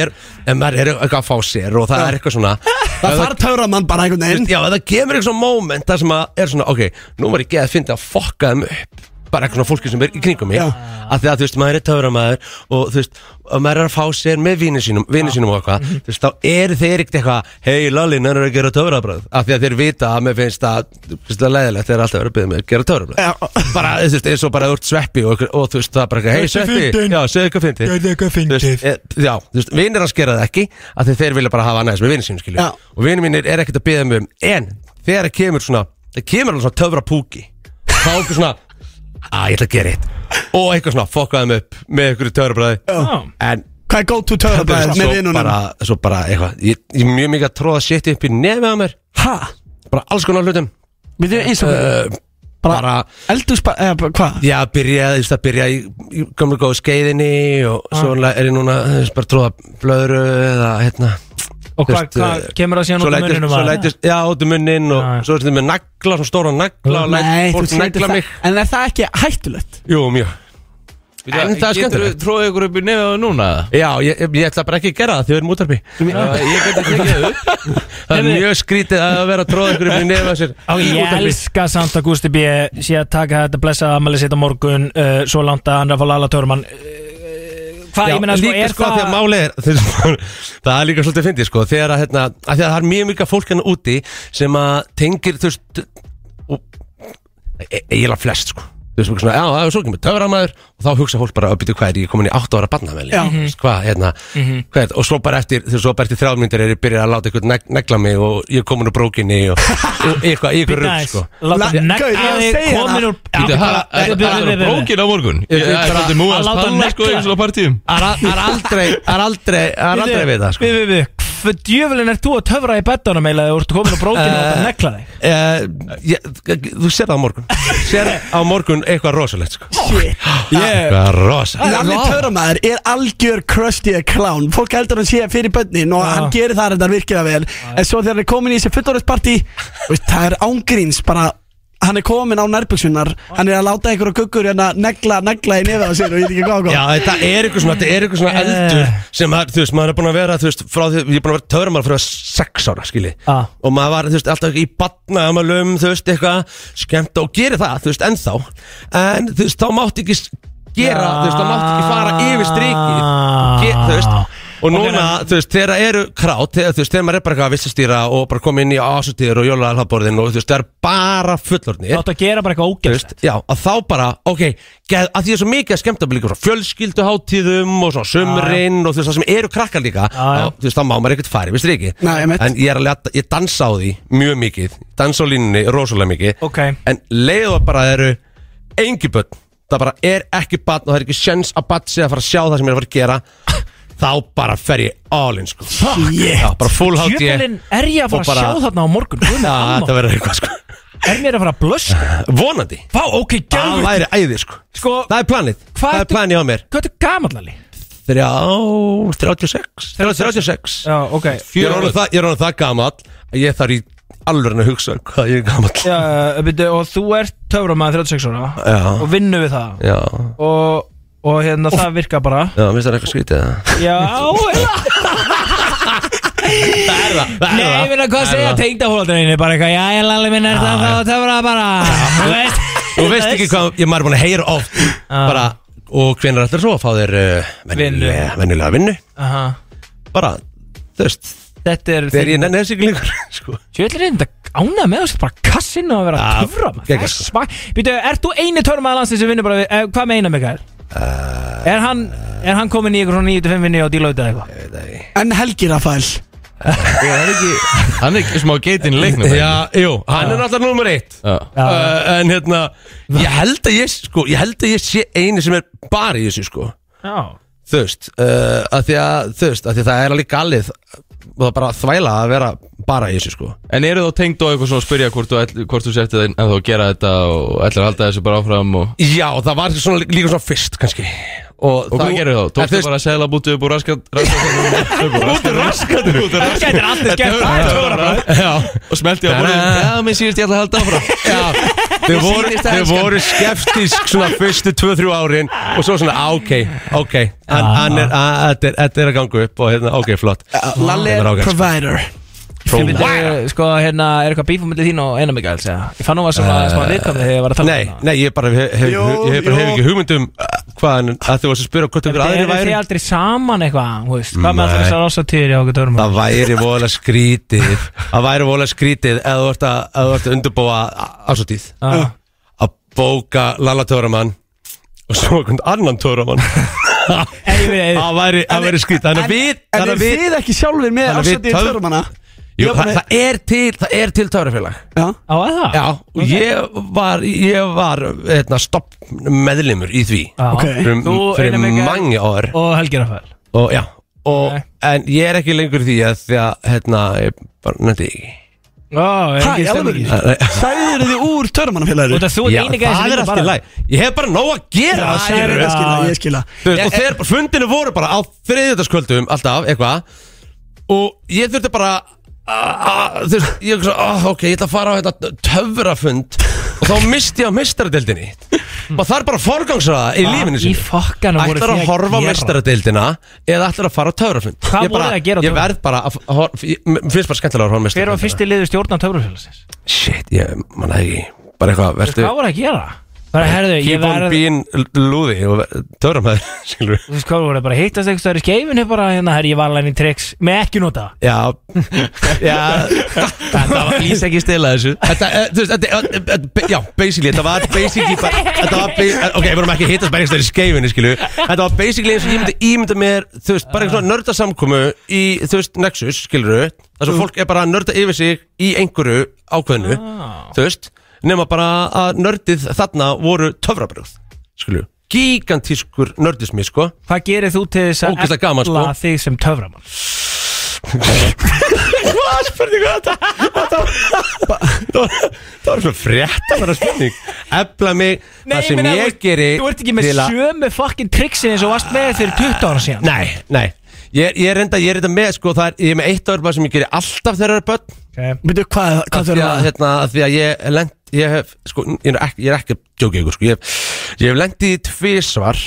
er, ef maður er eitthvað að fá sér Og það er eitthvað svona Það þarf töframann bara einhvern veginn. Já, það kemur eitthvað svona moment Það sem að er svona, ok, nú var ég geð að finna að fokka þeim upp Bara eitthvað svona fólki sem er í kringum mig. Af því að, þú veist, maður er töframæður Og þú veist, og maður er að fá sér með vinni sínum Vinni sínum og eitthvað Þú veist, þá eru þeir ekkert eitthvað Hei, Lalli, nennir að gera töfrabröð Af því að þeir vita að mér finnst að það er leiðilegt Þeir eru alltaf verið að byrja mig að gera töfrabröð bara, þú veist, eins og bara ert sveppi og, og þú veist, það er bara eitthvað, hei sveppi. já, segðu eitthvað fyndið. Gerðu eitthvað Þú veist, fyndið. e, já, þú veist, vinnir hans gera það ekki af því þeir vilja bara hafa næst með er að byggja mig um það kemur alveg svona töfra púki þá er eitthvað svona, að ég ætla að gera eitt. Og eitthvað svona, fokkaði mig upp með einhverju töfrabræði. En Hvað er go to það töfrabræðið með svo vinnunum? bara, svo bara eitthvað ég, ég er mjög mikið að tróða shit upp í nefið á mér. Ha? bara alls konar hlutum. Við þau eins og uh, Bara, bara Eldúspa, eða bara hvað? Já, byrja, þú veist að byrja í, í gamla góðu skeiðinni og svo er ég núna, þú veist, bara tróða blöðru eða hérna Og þú hvað hva, eh, kemur það síðan út af lætist, muninum svo lætist, já, út um munnin og Já. svo er þetta með nagla, svona stóra nagla og Nei, þú nagla það. mig. En er það ekki hættulegt? Jú, mjög. En það er Getur skemmtilegt. tróðið ykkur upp í nefið á núna? Já, ég, ég, ég ætla bara ekki að gera það því við erum útarpi Ég get ekki tekið upp. Það er mjög skrítið að vera að tróða ykkur upp í nefa sér. Á, í ég elska samt að Gusti B sé að taka þetta blessa ammali sitt á morgun uh, svo langt að hann er að fá Lala Törman uh, Hvað, Já, meina, sko, líka er sko það þegar málið er þeir- það er líka svolítið fyndið sko þegar að, hérna, að því að það er mjög mikið fólk hérna úti sem að tengir þú veist og e- eiginlega flest sko þú veist, svona, já, það er svo ekki með töframæður og þá hugsa fólk bara, byrju hvað er ég komin í 8 ára barnavel Já. hvað, hérna, hvað er þetta og svo bara eftir, þú veist, svo bara eftir þrjámyndir er ég byrjað að láta eitthvað neg negla mig og ég er komin úr brókinni og, eitthvað, eitthvað rugg sko. Láta La- negla þig komin það. úr það er það brókin á morgun. Veit er bara- svolítið múið að að láta spalla sko eins og partíum. Það er- það er aldrei, það er aldrei, það er aldrei við það sko. Við, við, við, hvað djöfulinn er þú að töfra í betanum eða þú ert komin úr brókinu og það negla þig? Uh, ég, þú sér það á morgun. Sér á morgun eitthvað rosalegt sko. Eitthvað rosalegt. Lalli Töframæður er algjör crusty a clown. Fólk heldur hann sé fyrir bönnin og hann gerir það þetta virkilega vel. En svo þegar hann er komin í þessi fullorðisparti Það er ángríns bara Hann er komin á nærbuksunar Hann er að láta einhverju guggur hérna negla, negla í nefið á sér og ég veit ekki hvað og hvað Já, þetta er eitthvað svona, þetta er eitthvað svona eldur sem að, þú veist, maður er búin að vera, þú veist, frá því, ég er búin að vera töframar frá sex ára, skilji. Ah. og maður var, þú veist, alltaf í batnaðamalum, þú veist, eitthvað skemmt og gerir það, þú veist, ennþá. En, þú veist, þá mátti ekki gera, þú veist, þá mátti ekki fara yfir strikið. Þú veist, og Ok, núna, þú veist, þegar eru krát, þegar, þú veist, þegar maður er bara eitthvað að vissastýra og bara koma inn í ásutýður og jólaðalhaborðin og þú veist, það er bara fullorðnir. Þú átt að gera bara eitthvað ógæst já, að þá bara, ok geð, að því er svo mikið að skemmta líka frá fjölskylduháttíðum og svona sömurinn og þú veist það sem eru krakkar líka þá, þú veist, þá má maður ekkert fari, veist ekki Nei, einmitt. en ég er að leta, ég dansa á því mjög mikið, dansa á línunni rosalega mikið. Ok. en leiðu að bara eru engi börn, það bara er ekki barn og það er ekki sjens að barn sé að fara að sjá það sem ég er að fara að gera. Þá bara fer ég all in sko. Já, bara full hátíð Djöfulinn er ég að fara Og bara- að sjá þarna á morgun? Guð minn Já, almáttugur. þetta verður eitthvað sko. Er mér að fara að blöska? Vonandi. Vá, ok, Það gæður væri æði sko. Sko, Það er planið. Hvað Það er ertu- planið á mér. hvað er gamall alveg? Þrjá 36 36 Já, ok. Ég er orðinn það, ég er orðinn það gamall að ég þarf í alveg að hugsa hvað ég er gamall. Já, byrju, og þú ert töframæður 36 ára Já. Og vinnu við það. Já, Og, og hérna, það virkar bara. Já, minnst það eitthvað skrítið það Já, Það er það, það Nei, ég finna hvað að segja tengdahóldreinu Bara eitthvað, já, ég lalli minn er það þá töfra bara? Þú veist. Þú veist ekki hvað, ég maður er búin að heyra oft bara, og hvenær ætlar svo að fá þér uh, venjulega, venjulega vinnu? Aha. bara, þú veist Þetta er þegar ég nenni þessi ekki lengur sko. Sjöldlir er þetta ánað með þessu bara kassinu að vera Já, að töfra geggjað, sko. Býtu, ert þú eini törmaður landsins sem vinnur bara við eh, Hvað meina Mikael? Uh, er, hann, er hann komin í eitthvað svona 9-5 vinni á dílauta eða eitthvað? ég veit það ekki. En Helgi Rafael Það er ekki Hann er ekki smá geitin í leiknum Já, jú, hann er náttúrulega nummer eitt Já. uh, En hérna Ég held að ég, sko, ég held að ég sé eini sem er bara í þessu, sko Já Þú veist, uh, að því að, þú veist, að því að það er alveg galið Og það er bara þvæla að vera bara í þessu, sko. En eru þá tengd og eitthvað svona að spyrja hvort þú, ætl- hvort þú setti það en þá að gera þetta og ætlar að halda þessu bara áfram og, Já, það var svona, líka svona fyrst, kannski. Og, og hvað gerir þú Tókstu bara að segla bútið upp úr raskat Út úr raskatinu Út úr Það gætir allir skemmt Það Já, Og smelti á borðið. Já, mér síðust ég ætla að halda áfram. Já, þau voru, þau voru skeptisk svona fyrstu 2-3 árin og svo svona, á, ok, ok. Hann, hann er, að, þetta er, þetta er að ganga upp og hérna, ok, flott. Lalli Það er er ágætt, sko. provider Ég myndi, sko, hérna, er eitthvað bífum myndið þín og eina Mikael segja Ég fann nú að svona smá viðkvæmni þegar ég var að tala Nei, um það nei, ég bara hef, hef, Jú, ég hef, bara hef ekki hugmyndum hvað hann, að þú varst að spyrja hvort ykkur aðri Eru þið væri aldrei saman eitthvað, þú veist? Hvað með Nei. alltaf þessar ásatýri á okkur törnum Það væri voðalega skrítið Það væri voðalega skrítið ef þú ert að, ef þú ert að undurbúa ásóttíð að bóka Lalla Töramann og svo einhvern annan Það væri, það væri skrítið Þannig að við, Jú, Já, það, það er til, það er til Törafélag Já. Á að það? Já, og ég var, ég var hérna, stopp meðlimur í því Já. Ok. fyrir, Þú, fyrir Einar Mikael mangi ár. Og Helgi Rafael. Og, já, og, Nei. En ég er ekki lengur í því að því að, hérna, ég bara nefndi ekki. Ó, er Hæ, ekki alveg stemning Sæður þið úr törmannafélagir? Út af þú ert Já, eini gæði sem það er vinnur allt í bara. læg Ég hef bara nóg að gera Já, skilurðu. ég skila, ég skila. Þú veist, og þeir fundinu voru bara á þriðjöldaskvöldum alltaf, eitthvað. Og ég þurfti bara þú veist, ég hugsa, oh, ok, ég ætla að fara á þetta töfrafund og þá misti ég á mestaradeildinni og það er bara forgangsraða í lífinu Í sinni fokkanum voru Ætlar þið að horfa á gera? mestaradeildina eða ætlar að fara á töfrafund? Hvað Ég voruð bara- þið að gera á Ég verð bara að að horfa, ég- mér finnst bara skemmtilega að horfa á Hver var mestaradeildina fyrsti liður stjórn á töfrufélagsins? Shit, ég manna ekki. Bara eitthvað, verður Hvað voru að gera? Bara, herðu, ég Keep on verð being lúði og töframæður, skilur Þú veist hvað voru bara að hittast eitthvað í skeifinu bara hérna, herri, ég var alveg í tricks. Með ekki nota Já, já. Þetta var lýs ekki stila þessu. Þetta, eh, þú veist, þetta, eh, eh, já, basically, þetta var basically bara, þetta var, ba- eh, ok, við vorum ekki hittast bara einhverstað í skeifinu, skilu Þetta var basically eins og ég myndi ímynda mér, þú veist, bara einhvern svona nördasamkomu í, þú veist, Nexus, skilur þar sem fólk er bara að nörda yfir sig í einhverju ákveðnu, þú veist nema bara að nördið þarna voru töfrabröð, skilur gigantískur nördismi, sko Hvað gerir þú til þess að Ógeðslega gaman, sko. efla þig sem töframann? Hvað spurningu þetta? Þetta var- Það var það var svona frétt að vera spurning Efla mig Það sem meina, ég þú- geri Þú ert ekki með til að- sömu fucking tricksin eins og varst með fyrir 20 ára síðan Nei, nei Ég, ég er enda, ég er enda með sko, það er, ég er með eitt ár sem ég geri alltaf þegar það er börn okay. Veitu hvað, hvað þau því eru að, að hérna, af því að ég lent, ég hef, sko, ég er ekki, ég er ekki að djóka ykkur, sko, ég hef, ég hef lendið í tvisvar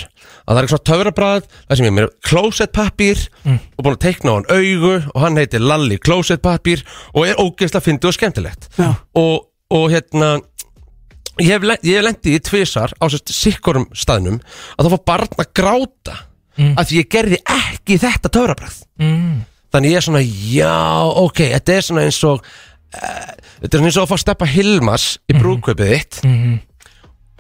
að það er eitthvað töfrabræð, það sem ég er með klósettpappír og búin að teikna á hann augu og hann heitir Lalli klósettpappír og er ógeðslega fyndið og skemmtilegt. Já. og, og hérna ég hef, ég hef lendið í tvisvar á sérst sikkorum staðnum að það fór barn að gráta að því ég gerði ekki þetta töfrabræð mm. Þannig ég er svona, já, ok, þetta er svona eins og Þetta er svona eins og að fá steppa Hilmas í brúðkaupið þitt Mhm.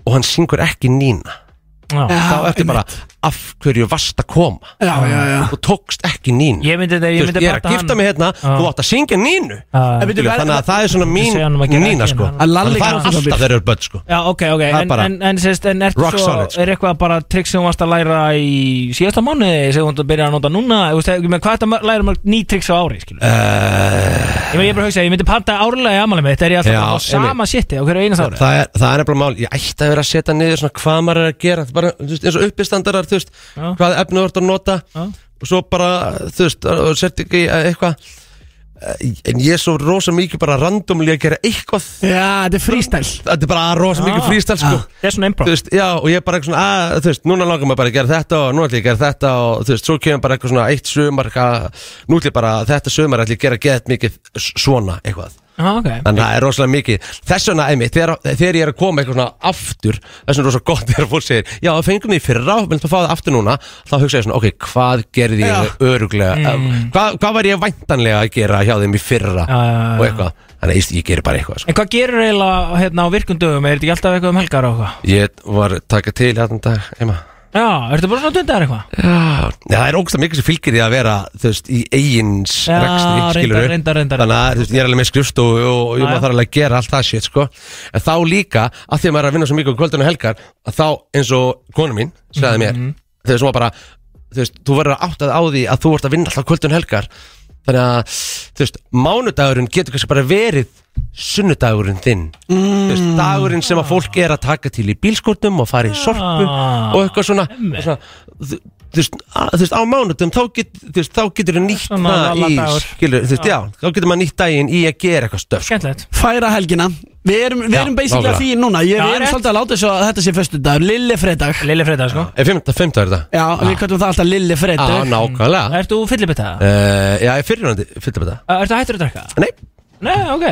Og hann syngur ekki Nína Já. Þá ertu bara, af hverju varst að koma Já, já, já Þú tókst ekki nínu Ég myndi þetta, Þú ég veist, myndi ég er að gifta mig hérna, þú átt að syngja nínu. En byrju, Skilur, ver- Þannig að það er svona mín Segja honum að gera nína ekki sko hérna. Að Lalli Þannig að það er kann alltaf það þeir eru börn sko Já, ok, ok, Það er en, bara en, en, sérst, en ertu rock svo, solid, sko. er eitthvað bara trikk sem þú varst að læra í síðasta mánuði sem þú varst að að nota núna, þú veist, ég meina, hvað er þetta að læra mörg ný trikks á ári, skilur? Ég meina, ég er bara að hugsa, ég myndi panta árlega í amalið mitt, er ég alltaf Já, á sama einmitt. shiti á hverju einast ári? það, er, það er nefnilega mál Ég ætti að vera að setja niður svona hvað maður er að gera bara, þú veist, eins og uppistandarar, þú veist Já. hvað efni þú ert að nota Já. og svo bara, þú veist, og sett ekki eitthvað Eh, en ég er svo rosa mikið bara randomlega að gera eitthvað Já, þetta er freestyle þetta er bara rosa mikið frístæl sko Það er svona Þú improv. veist, já, og ég er bara eitthvað svona, að, þú veist, núna langar maður bara að gera þetta og nú ætlum ég að gera þetta og þú veist, svo kemur bara eitthvað svona eitt sumar, eitthvað, nú ætlum ég bara, þetta sumar ætlum ég að gera gett mikið svona eitthvað. Já, ok. Þannig að það er rosalega mikið Þess vegna, einmitt, þegar, þegar ég er að koma eitthvað svona aftur Þess vegna er rosalega gott þegar fólk segir Já, það fengum við í fyrra, viljum það fá það aftur núna Þá hugsa ég svona, ok, hvað gerði ég öruglega hvað, hvað var ég væntanlega að gera hjá þeim í fyrra já, já, Og eitthvað, þannig að ég, gerir bara eitthvað sko. En hvað gerur eiginlega hérna á virkundöfum? Er þetta ekki alltaf eitthvað um helgar og eitthvað? Ég var að taka til hérna dag heima Já, ertu bara svona dundar eitthvað? Já, það er ógst mikið sem fylgir því að vera þú veist, í eigins Já, rekstri reyndar, skilurðu. reyndar, reyndar. Þannig að þú veist, ég er alveg með skrifstofu og, og ég Já, maður já. þarf alveg að gera allt það shit sko. En þá líka, að því að maður er að vinna svo mikið á kvöldun og helgar að þá eins og konu mín sagði mér, Mhm. þegar svo bara þú veist, þú verður að áttað á því að þú ert að vinna alltaf kvöldun og helgar Þannig að, þú veist, mánudagurinn getur kannski bara verið sunnudagurinn þinn. Þú veist, dagurinn sem að fólk er að taka til í bílskotnum og fara í sorpu Ah, og eitthvað svona, einmitt. svona þú, þú, veist, á mánudum þá, get, þá getur þú nýtt það í, skilur, þú veist, já, þá getur maður nýtt daginn í að gera eitthvað stöf Skemmtilegt. Færa helgina. Við erum, við Já, erum basically að því núna. Ég, Já, Við erum rétt. svolítið að láta svo að þetta sé föstu dag Lilli fredag. Lilli fredag, sko. Er fymta, fymta er þetta? Já, við kvæmum það alltaf Lilli Já, fredag nákvæmlega. Ertu fyllibita? uh, Já, ég er fyrirhandi, fylgta með það Ertu hættur að drekka? Nei, Nei, ok.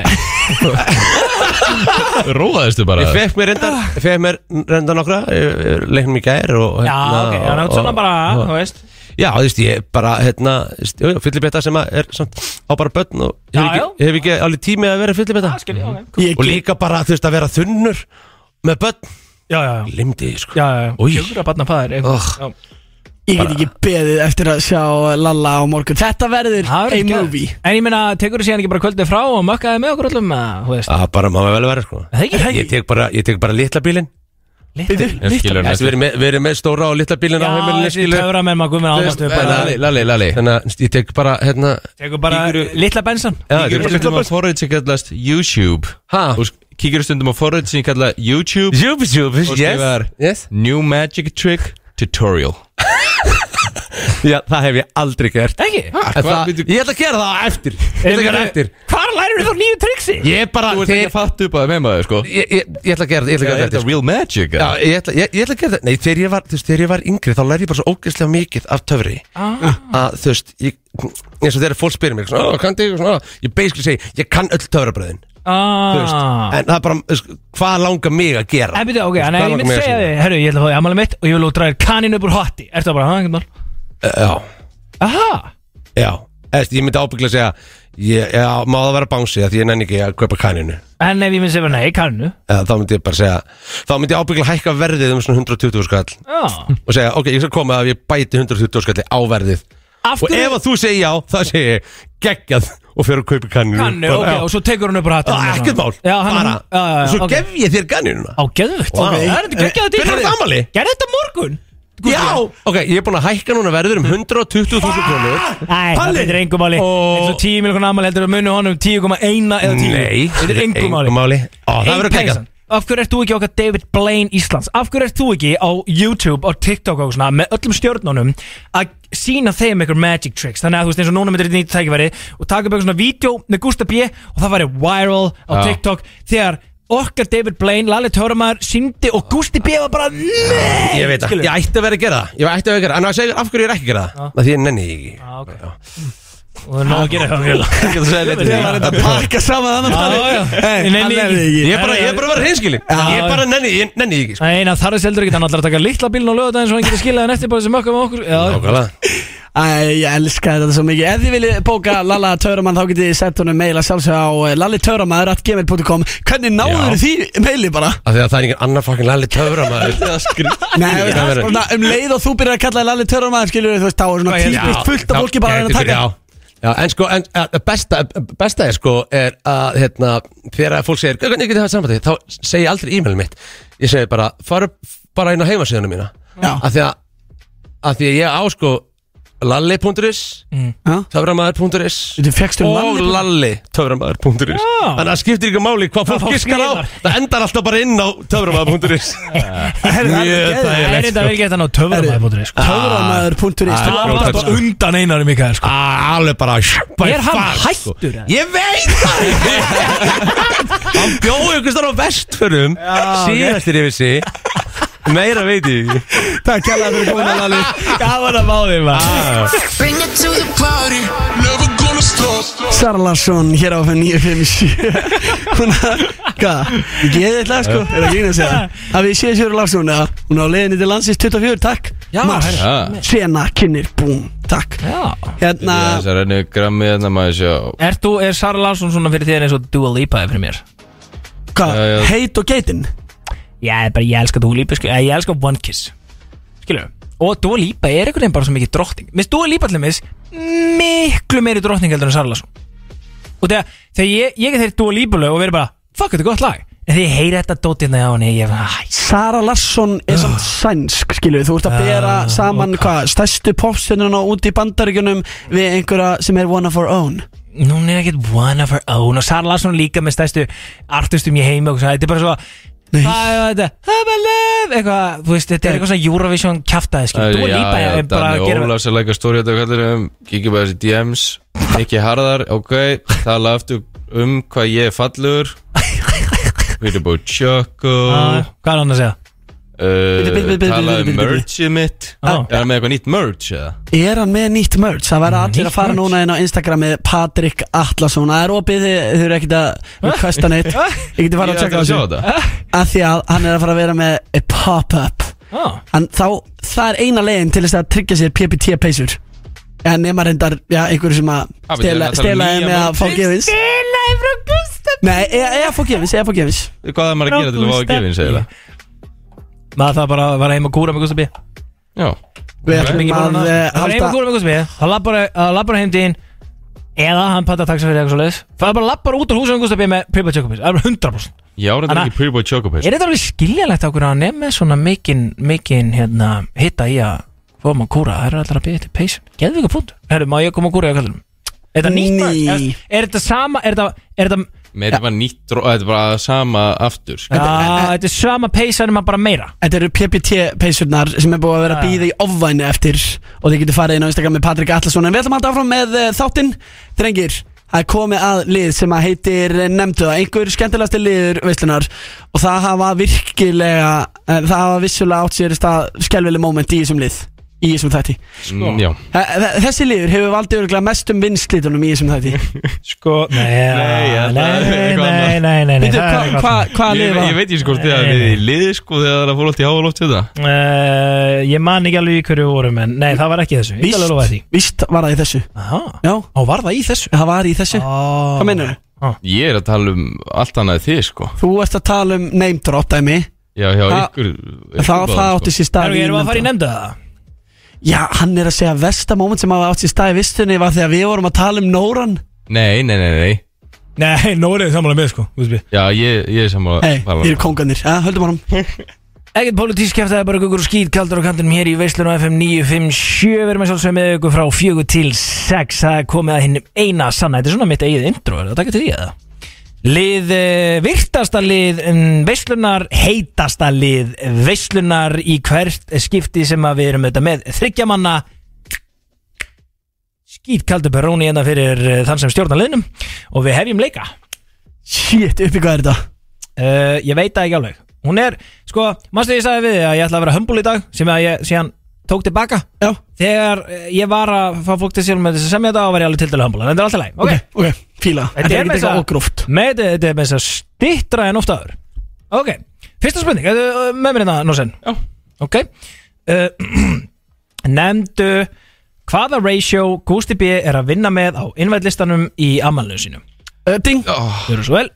Róðaðistu bara ég fekk mér reyndar, ég fekk mér reyndar nokkra ég leiknum í gær og Já, ok, þannig að svona bara, og- þú veist. Já, þú veist, ég bara, hérna, fyllibetta sem að er samt á bara börn og Já, hef ekki, hef ekki alveg tími að vera fyllibetta Það skil ég, ok. Ég og líka bara, þú veist, að vera þunnur með börn, Já, já, já. limdi, sko Já, já, já. Fjögur að batna fæðir. Ég get ekki beðið eftir að sjá Lalla á morgun. Þetta verður a movie. En ég meina, tekur þú síðan ekki bara kvöldið frá og mökkaði með okkur öllum, eða, þú veist. Það bara, maður vel vera, sko. Það ekki, Ég tek bara, ég tek bara litla bílinn. Ég Við erum með, við erum með stóra og litla bílinn á Já, heimilinu, þessi skilu töfra með maður. Lalli, lalli, lalli. Þannig að ég tek bara, hérna Tekur bara litla bensan. Já, Kíkir þetta er stundum bara á forrið sem kallast YouTube. Ha? Og kíkir stundum á forrið sem kallast YouTube. Skrifar Yes. New Magic Trick Tutorial Já, það hef ég aldrei gert. Ekki? En hvað það, byrju- Ég ætla að gera það á eftir. Ég ætla að gera það eftir. Hvar lærir þú þá nýju triksi? Ég er bara Þú ert ekki að fatta upp að það með maður sko. Ég ég- ég ætla að gera það Ég ætla að Er gera þetta þetta real magic? Já, ég ætla, ég, ég ætla að gera það. Nei, þegar ég var, þú veist, þegar ég var yngri Þá lærði ég bara svo ógeðslega mikið af töfri. Ah. Að, þú veist, ég eins og þegar fólk spyrir mig svona, "Ó, kanntu ég svona? Ég basically segi, ég kann öll töfrabröðin Þú veist, Ah. en það er bara, þú veist, hvað langar mig að gera? En byrju, ok, Þú veist, en hvað ég langar myndi mig að segja þig, herru, ég ætla að fá því ammali mitt og ég vil útræða kanin upp úr hotti Ertu það bara, hæ, ekkert mál? Eh, Já, Aha, já. Eðst, Ég myndi ábyggla að segja ég, Já, má það vera bánsi að Því ég nenni ekki að kaupa kaninu en ef ég myndi segja, nei, kaninu Eða, Þá myndi ég bara segja Þá myndi ég ábyggla hækka verðið um svona 120 skall. Já, Og segja, ok, ég skal koma að ég bæti 120 skalli á verðið. Af Og ef hverju að þú segir já, þá segir ég geggjað og fyrir að kaupa kanninu kaninu, ok, og svo tekur hún upp úr hattinu ekkert mál, Já, hann, bara. Já, já, já, Og svo ok. gef ég þér kanninu. Á, geðvögt, Vá. það er þetta geggjaði Hvenær er þetta afmæli? Gerði þetta morgun. Já, ok, ég er búin að hækka núna verður um 120.000 krónur. Nei, það Palli. breytir engum máli. Og- eins og 10 miljonar ammali heldur að muni honum 10,1 eða 10 Nei, Þetta er engum máli. Ó, Það Ein verður geggjað. peysan. Af hverju ert þú ekki okkar David Blaine Íslands? Af hverju ert þú ekki á YouTube og TikTok og svona með öllum stjórnunum að sína þeim einhver magic tricks? Þannig að þú veist eins og núna myndir þetta nýtt tækifæri og taka upp eitthvað svona vídeo með Gustaf B og það væri viral á. TikTok þegar okkar David Blaine, Lalli Töramæður síndi og Gusti B var bara nei! Ég veit það, ég ætti að vera að gera það. Ég ætti að vera að gera það. En að segja af hverju ég er ekki að gera það? Það því ég nenni því ekki. Já, ok. Og það er nóg að gera það Ég get að segja Ég var þetta þetta Að pakka saman þannig. Ég er bara, ég er bara að vera hreinskilin Ég er bara nenni, ég nenni ekki sko. Nei, eina þar er seldur ekki, hann ætlar að taka litla bílun á lögadaginn svo hann getur skilað hann eftir bara sem mökka með okkur. Ég elska þetta svo mikið. Ef þið viljið bóka Lalla Tauramann þá getið þið sett honum mail að sjálfsög á lallitauramaður.gmail.com Hvernig náður því maili bara? Af því að það er einhvern annar fucking lalli Það er það svona, um leið og þú byrjar að kalla Lalli Tauramaður skilur þú veist, þá er svona Já, típist fullt af fólki bara að reyna að taka Já, en sko, en, uh, besta, besta er sko er að, hérna, þegar að fólk segir hvernig getið það sambandi, þá segi ég aldrei e-mailin mitt. Ég segi bara, fara bara inn á heimasíðunum mína. Já. Af því að, af því að ég á sko lalli.is Já. töframæður.is og Lalli töframæður.is Þannig að það skiptir ekki máli hvað fólk giskar á. Það endar alltaf bara inn á töframæður.is Það er þægilegt reynda að vera ekki þetta ná töframæður sko. Töframæður.is Ah, Það var alltaf undan einar um ykkar sko. Ah, Alveg bara Er hann sko. hættur? Ég veit það Hann bjóði ykkur starf á vestförum Síðastir yfir sig Meira veit ég ekki. Takk kærlega fyrir komin að Lalli. Gaman að bá þig maður. Stop. Sara Larsson hér á FM 957 Hún að, hvað, ég geði þetta sko? Er það ekki að segja Að við séð Sjöru Larsson eða? Hún er á leiðinni til landsins 24, takk. Já, Mars, herri. Sena, kynir, búm, takk. Já. Hérna, Það er henni grammi hérna maður sjá. Er, þú, er Sara Larsson svona fyrir þér eins og Dua Lipa er fyrir mér? hvað, heit og geitin? Já, ég, bara, ég elska Dua Lipa, skil, ég elska One Kiss. Skilur Og Dua Lipa er einhvern veginn bara svo mikið drottning. Minnst Dua Lipa allir mis Miklu meiri drottning heldur en Sara Larsson. Og þegar, þegar ég, ég er þeirri Dua Lipa lög og verið bara Fuck, þetta er gott lag. En þegar ég heyri þetta dótið á henni Ég er Sara Larsson er samt sænsk, skilju Þú ert að bera Ah, saman, hvað, stærstu popstjörnuna út í bandaríkjunum Við einhverja sem er one of our own. Hún er ekkert one of her own Og Sara Larsson líka með stærstu artistum í heimi og svona, Þetta er bara svo Eitthvað, þú veist, þetta er eitthvað svona Eurovision kjaftaði skil Dua Lipa já, er bara að Danni gera Ólafs er læka stóri þetta kallir um Kíkja bara þessi DMs Ekki harðar, ok Tala aftur um hvað ég er fallur. Við erum búið Choco Ah, Hvað er hann að segja? Bíddu, bíddu, bíddu, Tala bíddu, um merchið mitt. Ah. Er hann með eitthvað nýtt merch eða? Er hann með nýtt merch? Það verða allir að fara núna inn á Instagramið Patrik Atlasson Það er opið þið, þið eru ekkert að requesta neitt. Ég geti fara Ég að checka að sjá þessu þetta. Af því að hann er að fara að vera með a pop-up. Ah. Það er eina leiðin til þess að tryggja sér PPT peysur En nema reyndar, já, einhverju sem að Ah, stela, það þeim með að merch? fá gefins. Stela frá Gustaf. Nei, eða eða fá gefins, eða fá gefins. Hvað er maður að gera til að fá að gefa eins eða? Maður það bara að vera heim og kúra með Gustaf B Já. Við ætlum Mikið að bara eh, Það var heim halda kúra með Gustaf B Það lappar að heim til þín Eða hann panta taxa fyrir eitthvað svo leiðis Það bara lappar út úr húsum með Gustaf B með Pripa Chocopis Það er bara 100% Ég ára þetta Anna- ekki Pretty Boy Choco Paste Er þetta alveg skiljanlegt okkur að hann er með svona mikinn mikinn hérna hitta í að koma að kúra? Það eru allir að byggja til peysun Geðu ykkur punkt Herru, má ég koma að kúra í að kallum Er þetta nýtt? Er- Er þetta sama Er þetta Er þetta Mér er bara nýtt dró- Þetta er bara sama aftur sko. Já, þetta er sama peysa en maður bara meira? Þetta eru PPT peysurnar sem er búið að vera að býða í ofvæni eftir og þið getur farið inn á Instagram með Patrik Atlasson en við ætlum að halda áfram með uh, þáttinn. Drengir, það er komið að lið sem að heitir eh, það, einhver skemmtilegasti liður veislunar og það hafa virkilega uh, það hafa vissulega átt sér stað skelvileg moment í þessum lið í þessum þætti. Mm, Já. Eh, eh, Þessi liður hefur valdið örgulega mestum vinslitunum í þessum þætti. Sko Nei, Nei, nei, Veitu, hvað annað. hva Ég, lið ég var? veit ekki sko þegar við nei. í liði sko þegar það fór alltaf í háaloft við það. Uh, Ég man ekki alveg í hverju vorum en Nei, það var ekki þessu. Ég skal alveg lofa því. Víst var það í þessu. Já, Ó, var það í þessu? það var í þessu. Hvað Hvað meinur Ég er að tala um allt annað en þið sko. Þú ert að tala um name drop dæmi. Já, Ha- ykkur Það, það átti sér stað Erum við að fara í nefnda. Það? Já, hann er að segja að versta moment sem hafa átt sér stað í vistunni var þegar við vorum að tala um Nóran. Nei, nei, nei, nei. Nei, Nóri er sammála með sko Guðsby. Já, ég, ég er saman Hei, við erum konganir, ja, höldum honum Ekkert pólitísk kæft, það er bara ykkur skýt kaldur á kantinum hér í Veislun og FM 957 Við erum að sjálfsögum með ykkur frá fjögur til sex. Það er komið að hinn eina sanna. Þetta er svona mitt eigið intro, er það takkað til því eða? Lið, uh, virtasta lið um, Veislunar, heitasta lið Veislunar í hvert skipti sem við erum þetta með. Þryggjamanna Skýt kaldur peróni hérna fyrir uh, þann sem stjórnar liðnum. Og við hefjum leika. Shit, uppi hvað er þetta? Uh, ég veit það ekki alveg. Hún er, sko, mástu ég sagði við að ég ætla að vera humble í dag sem að ég síðan tók tilbaka? Já, Þegar ég var að fá fólk til sér með þess að semja þetta og var ég alveg til dæla humble. En þetta er alltaf læg, ok, ok ok, fíla. Þetta Þetta er er með ekki eitthvað að- ógróft. Með þetta, er með þess að stittra en ofta aður Ok, fyrsta spurning, er með mér hérna, Nósen? Já. Ok. Uh, Nefndu Hvaða ratio Gusti B er að vinna með á innvæðlistanum í ammálinu sínum? Uh, Ding. Gjörðu svo vel.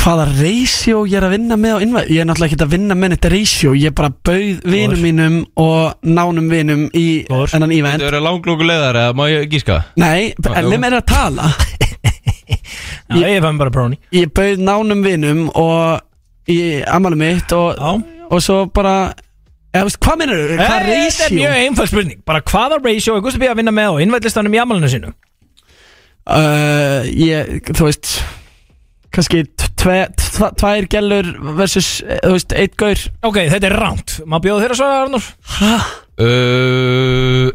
Hvaða ratio ég er að vinna með á innvæð Ég er náttúrulega ekki að vinna með þetta ratio. Ég bara bauð vinum mínum og nánum vinum í Góður. ennan ívend verður langlóku leiðar eða má ég gíska? Nei, en leið mér að tala Já, ég fann bara bróni Ég bauð nánum vinum og í ammálum mitt og, Já og svo bara eða, veist, Hvað minnur þú? Hvað Þetta er ratio? mjög einfæld spurning Bara hvaða ratio er Gusti B að vinna með á innvæðlistanum í ammálinu sínum? Uh, ég, þú veist kannski tve, tve, tvær gellur versus, eh, þú veist, eitt gaur Ok, þetta er ránt Má bjóða þér að svara Arnur? Uh,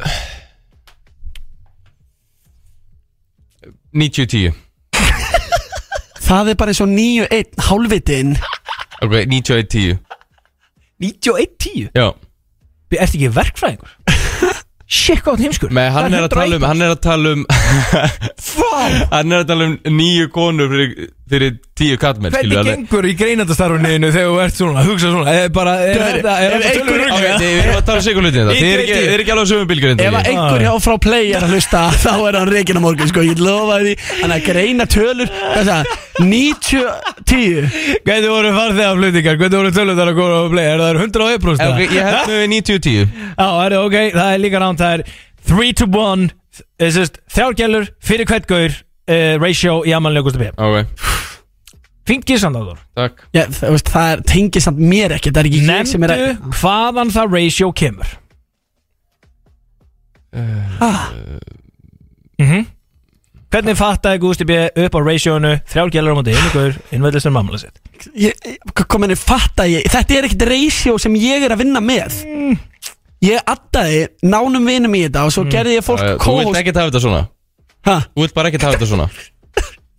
90-10 Það er bara eins og 9-1 hálfvitin Ok, 91-10 91-10 Já. Ertu ekki verkfræðingur? Shit, hvað heimskur. Með hann Það er að tala um Hann er að tala um Hann er að tala um nýju konur fyrir, fyrir tíu kallmenn Hvernig gengur í greinandastarfunniðinu þegar þú ert svona, hugsa svona, er er þetta, er þetta tölur þið- við erum að tala um sigurlutin þetta Þið er ekki, þið er ekki alveg sögum bylgjur Ef að einhver hjá frá play er að hlusta þá er hann reikin á morgun sko, ég lofa því. Hann að greina tölur. Hvað það, 90-10 Hvernig voru farþegar flutningar, hvernig voru tölur þar að góða á play, er það 101%? Ok, ég held með 90-10 Já, er ok, það er líka ránt, það er 3 to 1, þessast, þrjárgjallur fyrir hvert gaur, uh, ratio í amanlega Gusti B. Gísandáður. takk. Já, það, veist, það er, tengir samt mér ekki, það er ekki ég sem er að Nefndu hvaðan það ratio kemur. ah, Mm Hvernig fattaði Gusti B upp á ratioinu? Þrjárgjallur á móti einu gaur, innveldistur mamla sitt? ég, kominni fatta ég þetta er ekkert ratio sem ég er að vinna með. Ég addaði nánum vinum í þetta og svo gerði ég fólk Þú vilt co-host ekki hafa þetta svona. Ha? Þú vilt bara ekki hafa þetta svona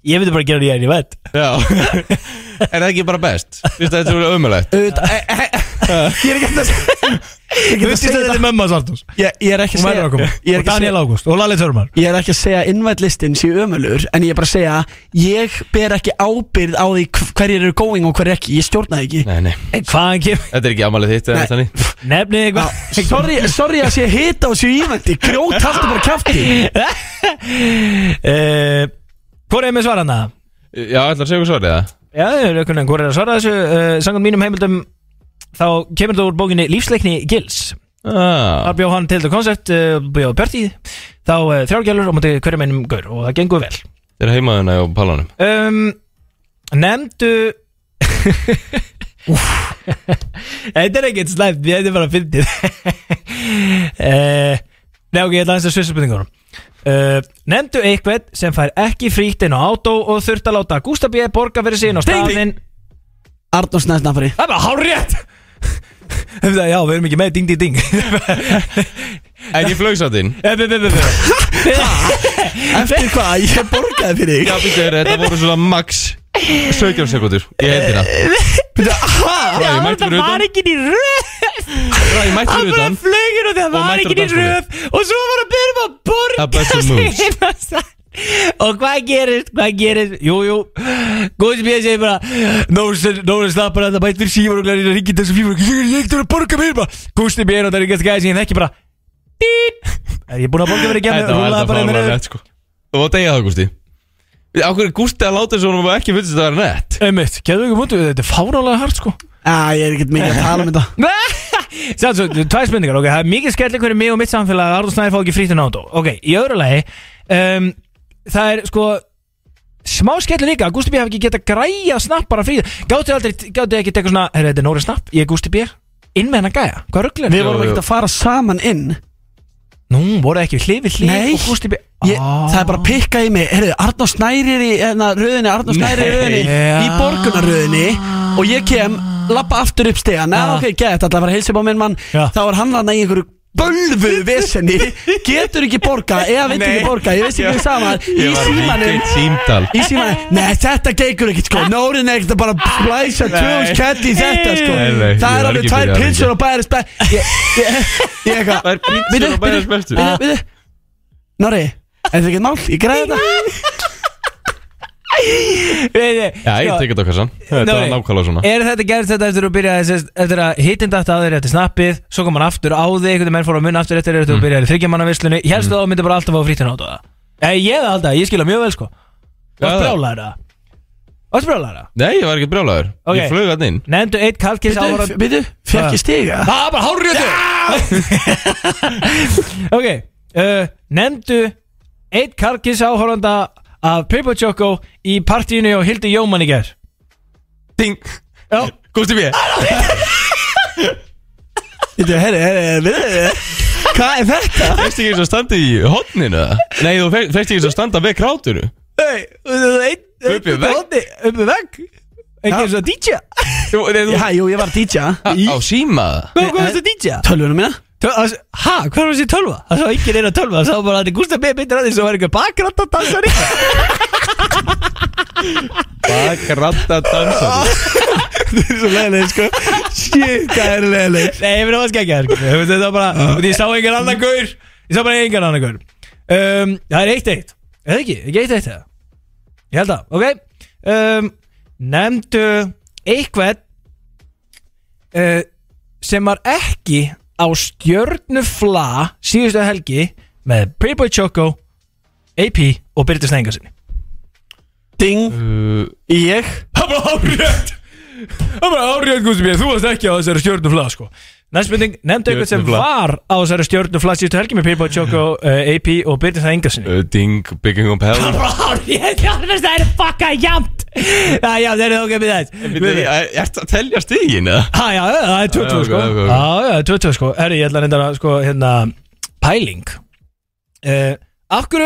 Ég veit bara að gera því að ég veit. Já Er það ekki bara best? Fyrst að þetta er ömulegt Auðvitað- e- e- ég er ekki að segja ég er ekki að þetta það er mömmu Sartus. ég, ég er ekki að segja að er Og að Daniel Ágúst og Lalli Törmar. Ég er ekki að segja að innvætlistin sé ömulur En ég er bara að segja Ég ber ekki ábyrð á því hv- hverjir eru going og hverjir ekki Ég stjórna það ekki Nei, nei? Þetta er ekki amalið þitt Nefnið eitthvað. sorry, sorry að sé hita á þessu ívendi Grjót Hvor er með svarana? Já, ætlar að segja hvað svarið það? Já, það er er að svara þessu? Uh, Sangan mínum heimildum Þá kemur þetta úr bókinni Lífsleikni Gils. Ah, Þar bjóð hann til þetta koncept uh, Bjóð Berti Þá uh, þrjárgjálur og múti hverjum einum gaur Og það gengur vel. Er heimaðuna á palanum um, Nefndu Þetta er ekkert slæmt Þetta er bara að fyndið Nei ok, ég ætla aðeins að svissa spurningunum uh, Nefndu eitthvað sem fær ekki frítt inn á átó Og þurft að láta Gústa B. borga fyrir sín ding. staðinn. Arnór Snæsnafari Það er bara hár rétt Það, já, við erum ekki með ding ding ding. En ég flög satt inn Eftir hvað? Ég borgaði fyrir þig. Já, býttu, þetta voru svona max 17 sekundur Ég heiti það. Fyrir Það var ekki í röð ég mætti Það fyrir bara utan. flögir og það Og var mættur ekki í röð. Og svo var að byrja að borga sig. Og hvað gerist, hvað gerist? Jú, jú. Góðs mér segir bara Nóri slappar að það bætt fyrir símar og glæðir að ringja þessu fímar Ég er ekki að borga mér bara. Mér og það er ekki að skæða sem ég þekki bara. Er ég búin að borga fyrir ekki að mér Þetta var bara mér sko. Þú var degið það, Gústi? Ákveður Gústi að láta þessu og ekki finnst þetta að vera nett? Einmitt, getur ekki mútið, þetta er fárálega hart sko. Æ, ég er ekkert mikið að tala um þetta Sætt svo, tvær spurningar, ok, það er mikið skelling fyrir mig og mitt samfélag að Arnur Snæði fá ekki frítinn átó Ok, í öðru lagi um, Það er sko Smá skellir líka, að Gústi B. hafi ekki getað græja snapp bara frítinn Gáttu aldrei, gáttu ekki eitthvað svona Herra, þetta er Nóri snapp, ég er Gústi B. Inn með hennar gæja, hvað rugglir Við vorum ekkert að fara saman inn Nú, voru ekki hlið við hlið Nei. og Gústi B. ég, Það er bara að pikka í mig Herðu, Arnór Snæri er í hérna, röðinni Arnór Snæri er í röðinni. Í borgunarröðinni Og ég kem, lappa aftur upp stegan Nei, ok, gett, alltaf að fara að heilsa upp á minn mann. Já. Þá er hann hann í einhverju bölvu vesenni Getur ekki borga Eða vill ekki borga, ég veist ekki hvað saman Í Ég var símanum eitt símtal Í símanum, nei þetta gengur ekkert sko. Nórin er ekkert að bara splæsa tjóðs kætt í þetta sko. Nei, nei, ég Það er var alveg ekki tvær byrjað að pilsur og bæri spe Ég, ég, ég eitthvað pítsur Bíddu, og bíddu, speltu bíddu, bíddu. Nóri, er þetta ekki mál? Ég græði þetta Já, ég sko, tekið þetta kassan Þetta var nákvæmlega svona. Er þetta gerst þetta eftir að byrja eftir að hittin dætt að þeir eftir snappið svo kom hann aftur á þig, einhvern veginn fór að munna aftur eftir eftir að byrja í þryggjamannavislunni helst að þú myndi bara alltaf fá frítin á það Nei, ég það alltaf, ég skilja mjög vel sko. Varst Já. brjálæður það? Varst brjálæður það? Nei, ég var ekki brjálæður. Ég flög hann inn. Nefndu eitt kalkis áhorand Býtu, fekk ég stiga Það bara hárið Ok, uh, nefndu eitt kalkis áhoranda af Paper Choco í partíinu og Hildi Jóman í ger Ding Já. Gústi B Býtu, herri, herri, herri Hvað er þetta? Fæst ekki eins og standa í hotninu eða? Nei, þú fe- fékkst ekki eins og standa við krátinu. Nei, eitt Upp í vegg? Upp í vegg. Ekki eins og DJ Jú, nei, þú Já, jú, ég var DJ Á síma. Hvað hvað varst að DJ? Tölvunum mína Hæ, hvað var þessi tölva? Það sá ekki reyna tölva Það sá bara að þetta Gustaf B. Bittir að því sem var einhver bakgrátt að dansa líka Bakratta dansari Það er svo leiðileg sko. Shit, það er leiðileg Nei, ég finn að það skækja sko. Þetta var bara uh. Ég sá engan annan gaur. Ég sá bara engan annan gaur. Um, Það er eitt eitt. Eða ekki, ekki eitt eitt eða? Ég held að, ok. Um, Nefndu eitthvað uh, sem var ekki á stjörnufla síðustu helgi með Playboy Choco AP og Byrti Stengarsinni Ding. Uh, Ég? Það var árétt Það var árétt Guðsum ég Þú varst ekki á þessari stjörnufla sko Næstbyrning, nefndu eitthvað sem var á þessari stjörnufla síðustu helgi með Playboy Choco uh, AP og Byrti Stengarsinni uh, Ding Bygging um hell. Það Það er fucka jamt. Já, já, það er ok með þess Ertu að telja stigin eða? Ha, já, það er 20 Já, ok, sko. ok, ok. Já, það er 20 sko. Herri, ég ætla að reynda að sko, hérna Pæling. Uh, Akkur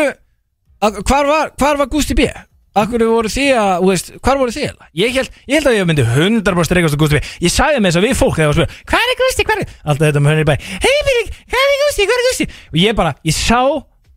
Hvar var, hvar var Gusti B? Akkur voru þið að, veist, hvar voru þið? eiginlega? Ég held, ég held að ég myndi 100% streikast á Gusti B Ég sagði með þess að við fólk þegar ég var að spila Hvað er Gusti, hvað er Alltaf þetta með henni í bæ Hei, Bíling, hvað er Gusti, hvað er Gusti Og ég bara, ég sá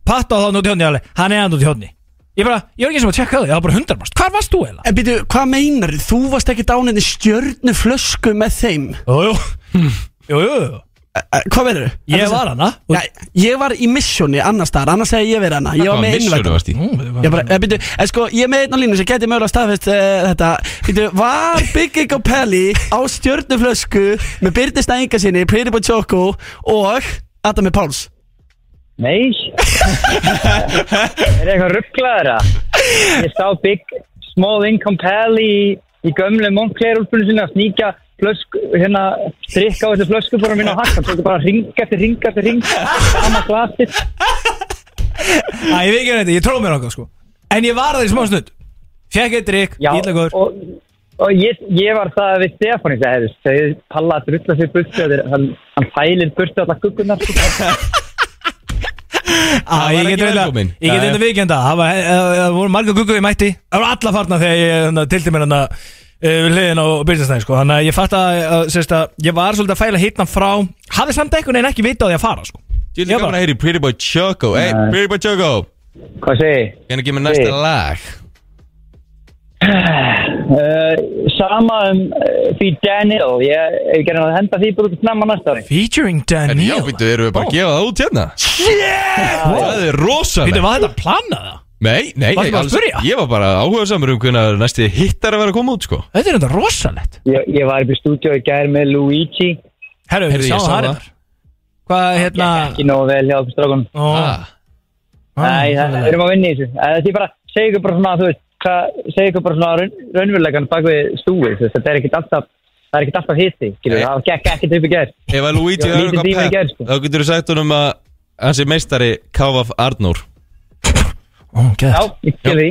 Patta á það út í hodni alveg Hann er hann út í hodni Ég bara, ég var ekki sem að tjekka það Ég var bara 100% Hvar varst þú eiginlega? En býtu, hvað meinar þið? Þú varst ekki dáninni stjörnuflösku með þeim Jú, jú Jú, jú, jú Hvað verður? Ég var hana. Já, ég var í missjóni annars staðar, annars hefði ég verið hana. Ég var með innvægt varst í? Ég bara, eh, býtu, en sko, ég er með einn á línu sem geti mögulega staðfest uh, þetta. Býtu, var Big Egg og Pelli á stjörnuflösku með Byrni Stænga sinni, Pretty Boy Choco og Adami Páls Nei. Er eitthvað rugglaður að? Ég sá Big Small Income Pally í, í gömlu Montclair-úlpunum sinni að sníka flösku, hérna, strikka á þessu flöskubórum mín á hann tók bara ring eftir ring eftir ring, sama glasir Æ, ég veit ekki þetta, ég tróð mér okkar sko En ég var það í smá snund Fekk eitt drikk, Já, ítla góður og, og ég, ég var það við Stefán í þessu, þegar Palla að drulla sér burtu, þegar hann, hann fælir burtu allar kukkunar sko. Á, ég var get ekki reynda velkominn. Ég get Nei. reynda vikenda Það var- eh, eh, það voru marga gugguði mætti Það voru alla farna þegar ég hérna, tilti mér hérna eh, við hliðin á byrjastæðin sko Þannig að ég fatt að, að, sérst, að ég var svolítið að fæla hitna frá Hafði samt einhvern veginn ekki vita á því að fara sko Ég er gaman bara- að heyri Pretty Boy Choco Hey, Nei. Pretty Boy Choco Hvað segi? Can you give me næsta lag? Uh, sama um uh, því Daniel, ég, ég gerði að henda því bara út snemma næsta ári. Featuring En já, Daniel býttu, erum við bara að gefa það út hérna? Wow. Það er Býttu, rosalega var þetta planað það? Nei, nei, Varstu ég, bara að alls- spyrja? ég var bara áhuga samur um hvernig næsti hittar að vera að koma út sko Þetta er þetta rosalegt Ég, ég var upp í stúdíu í gær með Luigi, Herru, Heyrðu, við ég sáum sá það það. reyndar. Hvað, hérna ekki nógu vel hjá okkur strákunum. ó, ah. Nei, það, við erum að vinna í þessu. Eh, Þetta er bara, segja ykkur bara svona, þú veist, hvað, segja ykkur bara svona raun, raunverulegan bak við veist, þetta er ekkit alltaf, það er ekkit alltaf hitti, skilur, Nei. það gekk ekkit upp í gær. Ef að Luigi Já, er lítið eitthvað tími í pepp gær, sko. Þá getur þú sagt honum að Hans er meistari Kávaf Arnór ó, Já, ég skil því.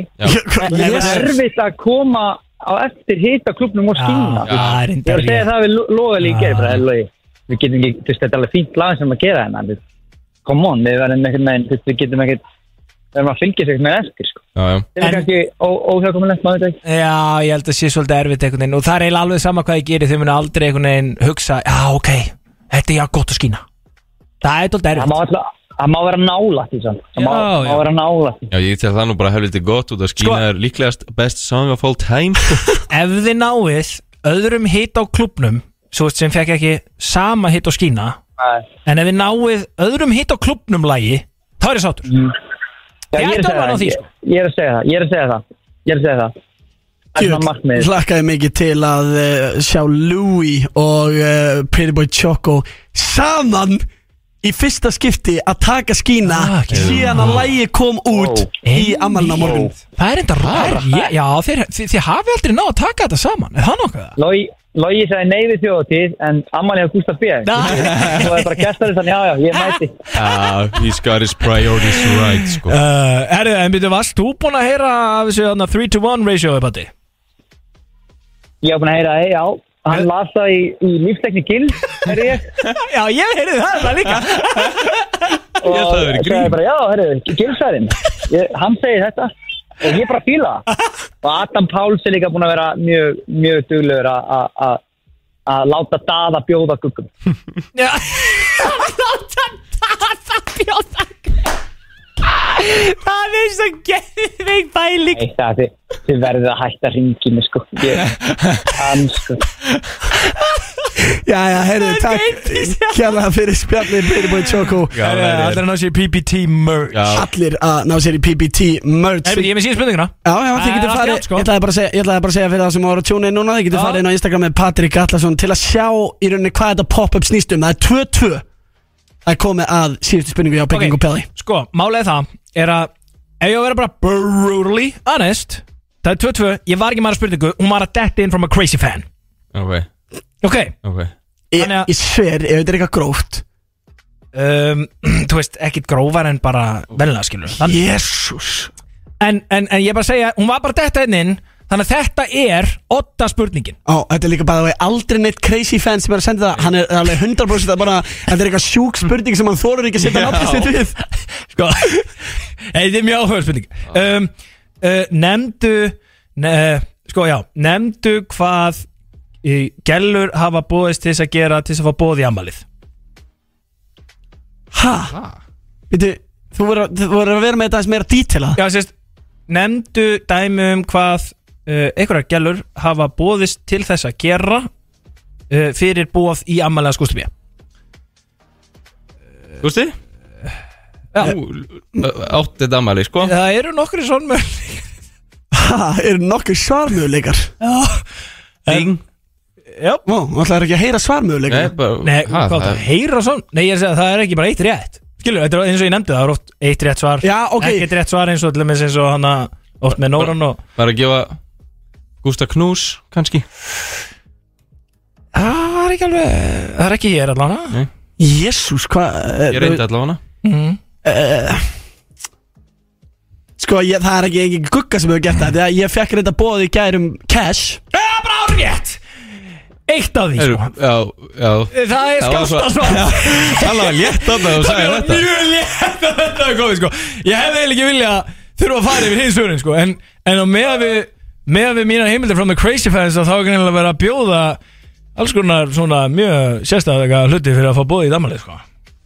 Það er erfitt að koma á eftir hitta klubnum og skýna. Já, það er Ég var að segja það við bara Eloi, við getum ekki, þú veist, þetta er alveg fínt lag sem að gera hennar, við, come on, við verðum ekkert með, þú veist, við getum ekkert, við verðum að fylgja sig með eftir, sko. Já, já. Það er kannski óhjákomulegt, maður. Já, ég held að sé svolítið erfitt einhvern veginn. Og það er eiginlega alveg sama hvað ég gerir þau munu aldrei einhvern veginn hugsa já, ok, þetta er já gott að skína. Það er Það má það má vera nálægt í samt, það má, Já, má já. vera nálægt í. Já, ég tel það nú bara helviti gott út að skína Sko- er líklegast best song of all time Ef þið náið öðrum hitt á klubnum svo sem fekk ekki sama hitt á skína Nei. en ef þið náið öðrum hitt á klubnum lagi þá er ég sáttur Já, Ég ég er það, því, ég, sko. ég er að segja það, ég er að segja það. Ég er að segja það Það markmið Hlakkaði mikið til að uh, sjá Louis og uh, Pretty Boy Choco saman í fyrsta skipti að taka skína Ah, ekki. síðan að lægi kom út í amalna morgun. Það er enda ræra Já, þeir, þið, þið hafi aldrei náð að taka þetta saman. Er það nokkuð? Logi, Logi sagði nei við þjóðatíð En Amalie og Gustaf B. Þú var bara gestarinn þannig, já, já, ég mæti. Já, he's got his priorities right sko. Uh, herðu, en byrju, varst þú búinn að heyra af þessu 3 to 1 ratio upp að þið? Ég var búin að heyra, já Hann las það í, í lífsleikni Gill Er ég. Já, ég heyrði það bara líka. Og það grín. sagði bara, já, herru, Gillsærin Hann segir þetta. Og ég bara fíla það. Og Adam Páls er líka búin að vera mjög, mjög duglegur að- að að- að láta daða bjóða guggum. Já. Það bjóða Það er svo geðveik bæling Nei, það þið, þið verðið að hætta ringinu sko. Ég, Hann sko. Já, já, heyrðu, takk. kjærlega fyrir Choco. Já, Það er allir að ná sér í PPT merch. Allir að ná sér í PPT merch. Herru, ég er með síðan spurninguna. Já, já, þið er getur farið sko. Ég ætlaði bara að segja, fyrir það sem tjúna inn núna Þið getur farið inn á Instagram með Patrik Allarsson Til að sjá í rauninni hvað þetta pop-up snýst um. Það er 2-2 Það er komið að síðustu spurningu hjá Peking og Pelli. Sko, málið það er að Ef ég á að vera bara brutally honest Það er 2-2, ég var ekki maður að spurningu Hún var að detta in from a crazy fan. Ok, Ok, ok. Ég, að- ég sver, ef þetta er eitthvað gróft. Um, þú veist, ekkit grófar en bara velna skilur Jésús en, en, en ég bara að segja, hún var bara að detta inn inn Þannig að þetta er otta spurningin. Ó, þetta er líka bara að aldrei neitt crazy fan sem er að senda það. Hann er alveg 100% að bara Þetta er eitthvað sjúk spurning sem hann þórar ekki að setja nafnið sitt við. Sko, þetta er mjög áhuga spurning. Um, uh, Nemndu ne, Sko, já, nemndu hvað uh, Gellur hafa búist til þess að gera Til þess að fá bóð í amalið Ha? Veitu, þú voru að vera með þetta aðeins meira dítela Já, sérst, nefndu dæmi um hvað uh, einhverjar gælur hafa bóðist til þess að gera uh, fyrir bóð í ammalega skústubíja Gústi? Já. Þú átti þetta ammali, sko. Það eru nokkri svona möl Ha, eru nokkuð svarmöguleikar? Ding. Já, Ó, þú ætlaður ekki að heyra bara nei, ha, hvað það, það- heyra svona Nei, ég er að segja, það er ekki bara eitt rétt. Skilur, þetta er eins og ég nefndi, það er oft eitt rétt svar Já, ok. Ekkert rétt svar eins og til dæmis eins og hana Oft með Nóran og Bara að gefa Gústa knús, kannski? Það er ekki alveg, það er ekki ég er allan Jésús, hvað Ég reyndi allavega mm. uh, Sko, ég, það er ekki engin gugga sem hefur gert það Þegar ég fekk reynda bóð í gærum cash. Það er bara rétt Eitt af því, Heru, sko. Já, já. Það er Það var svo- skásta svar Það var létt að það og Það sagði var þetta. mjög létt að þetta er komið sko. Ég hefði eiginlega ekki vilja þurfa að fara yfir hins svörin sko En, en á meða við með við mínar heimildir frá The Crazy Fans þá er greinilega verið að bjóða alls konar svona mjög sérstæðlega hluti fyrir að fá bóði í damalið sko.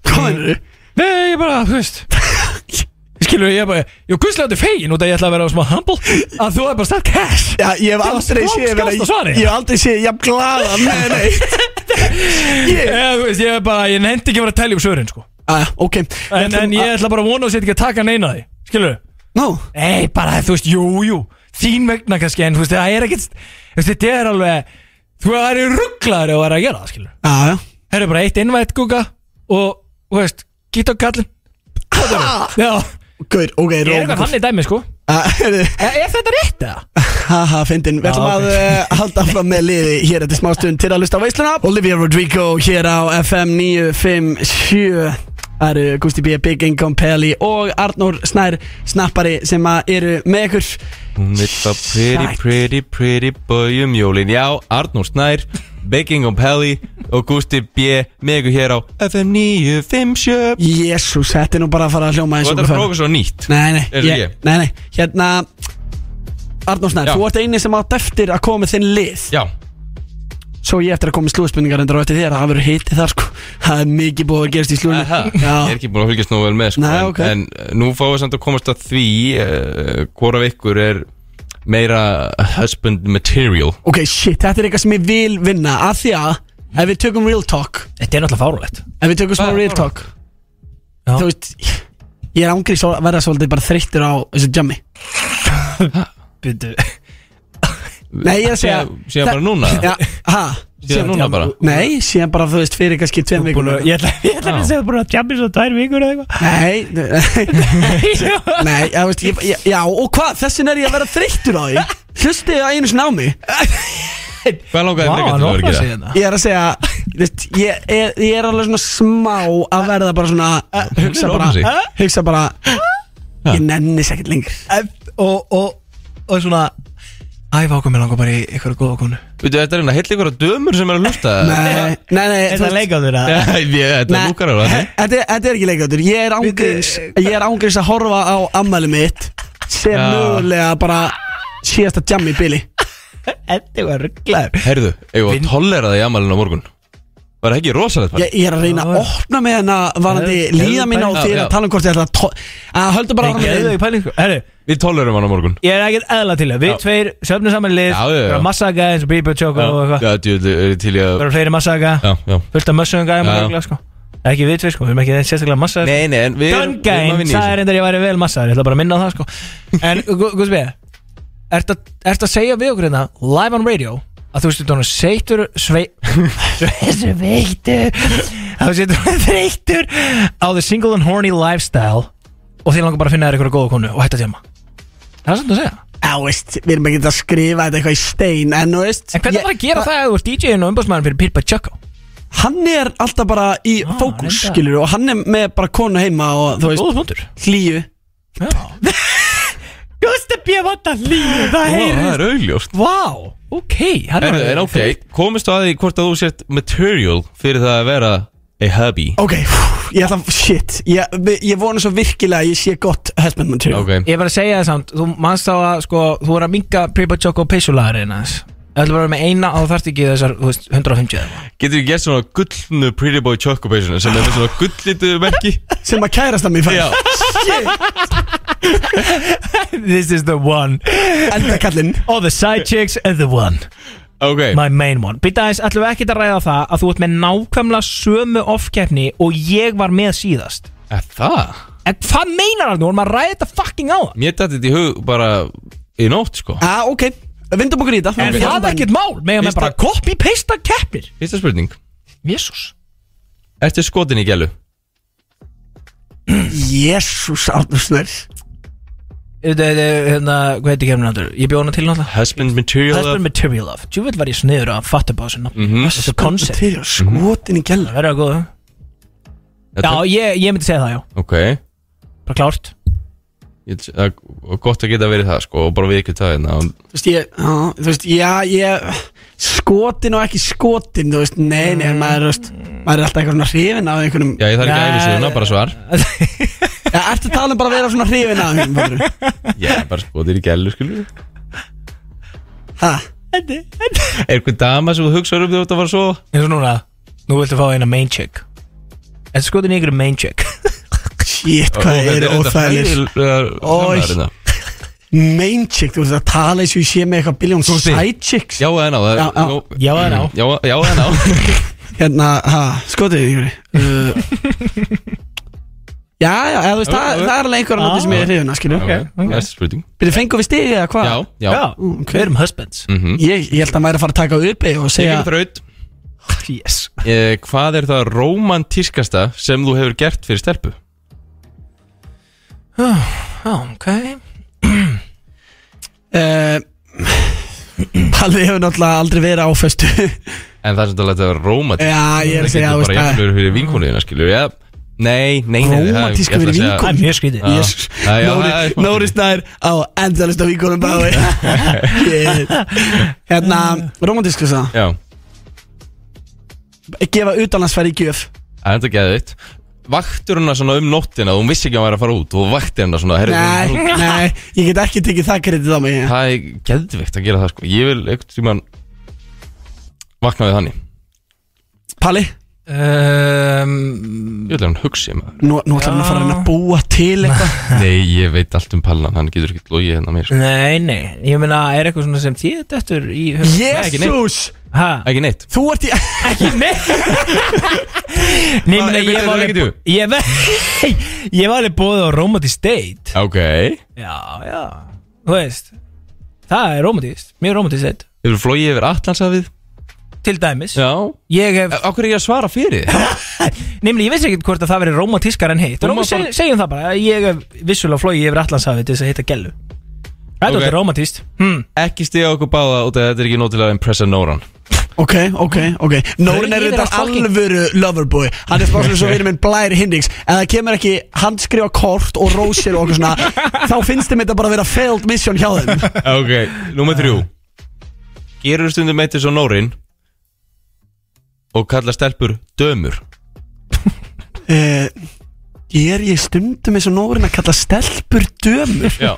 Hvað er þau? Nei, ég bara, þú veist. Skilur ég bara, ég var guðslega til fegin út að ég ætla að vera smá humble. Að þú er bara stætt cash. Já, ég hef aldrei séð vera. Ég hef aldrei séð jafn glaða með neitt. Ég þú veist, ég er bara, ég nefndi ekki að vera að telja upp svörin sko. Ah, ok. En, en ég ætla bara að vona að setja ekki að taka neina því. Skilur Nó, Nei, bara þú veist, jú, jú Þín vegna kannski, en þú veist, það er ekkert Þú veist, þetta er alveg Þú veist, það er rugglaður það er að gera það, skilur já, já. Það er bara eitt innvætt gúka Og, þú veist, gít á kallin Já, Gaur, ok, ég er eitthvað rókur þannig dæmi, sko. Er Er, er þetta rétt, eða? Haha, fyndin. Við ætlum að uh, halda fram með liði hér eftir smá stund til að lusta á veisluna. Olivia Rodrigo hér á FM 957 Það eru Gusti B, Big Income Pelli og Arnór Snær Snappari sem að eru með ykkur Hún vill að pretty, pretty, pretty boy um jólin. Já, Arnór Snær Baking on Pelli og Gusti B ykkur hér á FM 957 Jésús, þetta er nú bara að fara að hljóma eins Og þetta er okkur að prófa svo nýtt. Nei, nei, það ég, nei, nei Hérna Arnór Snær, Já. þú ert eini sem átt eftir að koma með þinn lið. Já, Svo ég eftir að koma með slúðspurningar endur á eftir þér Það verður hitið þar sko. Það er mikið búið að gerast í slúðinu ég er ekki búin að fylgjast nógu vel með sko, Nei, en, ok. en uh, nú fáum við samt að komast að því uh, Hvor af ykkur er meira husband material? Ok, shit, þetta er eitthvað sem ég vil vinna Af því að Ef við tökum real talk Þetta er náttúrulega fárulegt Ef við tökum smá real talk. Já. Þú veist Ég er ángrís að verða svolítið bara þreyttur á þessu jammi. Byrju Nei, ég er að segja Síðan- bara núna? Já, ha? Síðan núna bara? Nei, síðan bara, þú veist, fyrir kannski tveim vikum. Ég ætla ég ætla að segja bara að tjampi svo tvær vikur eða eitthvað. Nei, nei, nei, já, veist, ég, ég, já, og hvað, þessin er ég að vera þreyttur á því? Hlustið að einu sinni á mig Hvað langaði hann að vera opnar að gera? Ég er að segja, veist, ég, er, ég er alveg svona smá að verða bara svona Hugsa bara, hugsa bara Ég nenni sér ekkert lengur. Og, og, og svona Æ, vákum ég langar bara í eitthvað góða konu. Veitu, þetta er hérna heill ykkur dömur sem er að hlusta Nei, nei, nei þú leika á þér að Nei, ég- þetta Nei, lúkar alveg he- Þetta er- þetta er ekki leikjátur Ég er ángriðs Ég er að horfa á ammæli mitt sem mögulega bara síðasta jam í bili. Þetta var rugglaður Herðu, eigum við að tollera það í amalinn á morgun Var það ekki rosalegt? Ég, ég er að reyna að opna með henn að varandi Geðu- líða mín á geðu- því já. að tala um hvort ég ætla að to- að höldu bara áfram með Geðu pæling sko Herru, Við tollerum hann á morgun. Ég er ekkert eðla til það. Við Já. tveir söfnum saman í lið. Já, já, já. Bara Massaga eins og Bíbjörn Choco og eitthvað. Já, djú, er til ég að Bara fleiri Massaga. Já, já. Fullt af mössum gæðum Já. örugglega, sko. Ekki við tveir sko, við erum ekki sérstaklega massaðir Nei, nei, en við erum- við erum að Gungain, vinna í það er þessu. reyndar ég væri vel massaðir Ég ætla bara að minna á það sko. En, Guðs við Ertu að- ertu að segja við okkur hérna Live on radio Að þú setur hann seitur Svei Sveittur. Að þú setur hann þreyttur Á the single and horny lifestyle Og þið langar bara að finna þér eitthvað góða konu Og hætta að tjama Það er samt að segja. Já, veist, við erum ekki að skrifa þetta eitthvað í stein En, veist. En hvernig ég- var að gera það að þú ert DJ-in og umbásmaðurinn fyrir Pirpa Choco? Hann er alltaf bara í Ah, fókus, skilur Og hann er með bara konu heima og þú veist Hlýju. Já. Just að bjöða þetta línu Það Það er augljóst. Vá, ok Herðu, var- en ok, komist þú að því hvort að þú sért material fyrir það að vera a hubby Ok, pff, ég ætla, shit. Ég, ég vona svo virkilega að ég sé gott husband material. Ok, Ég er bara að segja það samt Þú manst á að sko Þú voru að minga Pirpa Choco peysulagurinn aðeins Það bara að vera með eina og þú þarft ekki þessar þú veist, 150 eða eitthvað. getur við gert svona gullnu Pretty Boy Choco Passion sem er með svona gullitu merki? Sem að kærast að mér fær Já, This is the one. Enda kallinn. All the side chicks and the one. Ok. My main one. Býta aðeins, ætlum við ekkert að ræða það að þú ert með nákvæmlega sömu off-keppni og ég var með síðast? Er Það? En hvað meinar það nú? Erum að ræða þetta fucking á það? Mér dætti þetta í hug bara í nótt sko. Ah, ok, vindum okkur í þetta. En það er ekkert mál Mega með Fyrsta- bara copy-pasta keppnir. Fyrsta spurning. Jésús Ertu skotin í gælu? Jésús Árnusnær Þetta er, hérna, hvað heitir keppnin aftur? Ég bjóð hana til náttúrulega. Husband material Husband Material Love. Tjúvill var ég sniður að fatta bá þessu nafn Mhm. Þessu koncept Til skotin í gæla Það verður að góða Já, ég, ég myndi segja það, já. Ok. Bara klárt Það er gott að geta verið það sko og bara við ekki það hérna. Þú veist, ég, já, þú veist, já, ég Skotin og ekki skotin, þú veist, nei, nei, maður, þú veist Maður er alltaf eitthvað svona hrifin af einhverjum Já, ég þarf ekki æfa sig bara svar. Já, ertu tala um bara að vera svona hrifin af einhverjum, fattarðu? Já, bara skotin í gælu skilur Ha, Er eitthvað dama sem þú hugsaður um þegar þú ert að fara sofa? eins og núna Nú viltu fá eina main chick. En skotin í ykkur main chick shit, hvað er þetta óþægileg hræðilegar Oj. framræður hérna. Main chick, þú veist að tala eins og ég sé með eitthvað biljón side chicks Já eða ná er- Já, já. nú- Já eða ná? Já, eða ná Hérna, ha, ykkur uh, Já, já, eða, þú veist, það, það er alveg einhverjum náttúrulega sem ég er hrifin af, skilju Ok, spurning Byrju, fengum við stig eða hvað? Já, já ok. við erum husbands Mhm. Ég, ég held að maður er að fara að taka uppi og Ég segja kemur þraut Yes eh, Hvað er það romantískasta sem þú hefur gert fyrir stelpu? Já, ok. Palli hefur náttúrulega aldrei verið á föstu En það er sem þetta að vera romantísk Já, ég er að Það segja, getur þú bara veist að jafnlega fyrir vinkonuðina, skilur Já, nei, nei, nei það- að fyrir segja- Það er mjög það smá Nóri Snær á endalist á víkonum bái. Hérna, romantísk þess að Já, Gefa utanlandsferð í gjöf. Það er þetta geðvitt Vaktur hana svona um nóttina og hún vissi ekki að hann væri að fara út og vakti hana svona herri, Nei, hún- nei, ég get ekki tekið það kredit á mig. Það er geðvikt að gera það sko. Ég vil eitthvað tímann vakna við þannig Palli, um, Ég vil að hann hugsi maður. Nú, nú ætlar hann að fara að reyna að búa til eitthvað. Nei, ég veit allt um pallan, hann getur ekki logið hérna mér sko. Nei, nei, ég meina, er eitthvað svona sem þið Þetta í hug- ekki neitt. Jésús Ha? Ekki neitt. Þú ert í Ekki neitt. Nei, ég Hvað, ég er var alveg Ég var Ég var alveg búið á romantic date Ok. Já, já. Þú veist Það er romantist, mjög romantist eitt Hefur flóið yfir Atlantsafið Til dæmis. Já. Ég hef, Akkur er ég að svara fyrir? Þig? nefnilega ég veist ekki hvort að það veri romantískar en heitt Róma, seg, Segjum það bara, ég hef vissulega flóið yfir Allandshafi til þess að hitta gellu. Er Ok. okay. romantist hmm. Ekki stiga okkur báða út af þetta er ekki nóg til að impressa Nóran. Ok, ok, ok. Nórin er þetta alvöru loverboy. Hann er spáslega svo verið minn Blær Hindings Ef það kemur ekki handskrifa kort og rósir og okkur svona Þá finnst þeim þetta bara að vera failed mission hjá þeim. Ok, númer þrjú. Gerur stundum eitt eins og Nórin Og kalla stelpur dömur uh, Er ég stundum eins og Nórin að kalla stelpur dömur? Já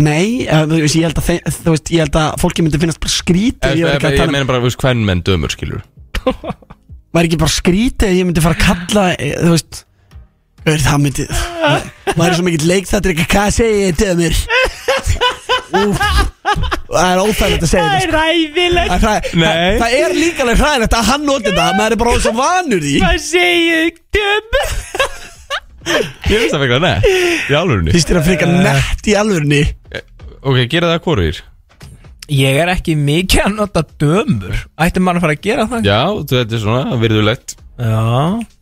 Nei, uh, þú veist, ég held að, þeim, þú veist, ég held að fólki myndi finnast bara skrítið Ég, Ég, ég, ég, ég ég meina bara, þú veist, hvern menn dömur, skilur Var ekki bara skrítið ef Ég myndi fara að kalla, eh, þú veist Gaur, Það myndi Það er svo mikill leik þetta er ekki Hvað segi ég dömur? Úf Það er óþægilegt að segja þetta sko. ræðilegt. Það, það, Nei. það, það er líka alveg hræðilegt að hann noti þetta maður er bara orðinn svo vanur því. Hvað segir döm? Ég veist það fyrir nett Í alvörunni. Fyrst er að frika nett í alvörunni? Ok, gera það hvorir Ég er ekki mikið að nota dömur. Ætti maður að fara að gera það? Já, þetta er svona, virðulegt. Já.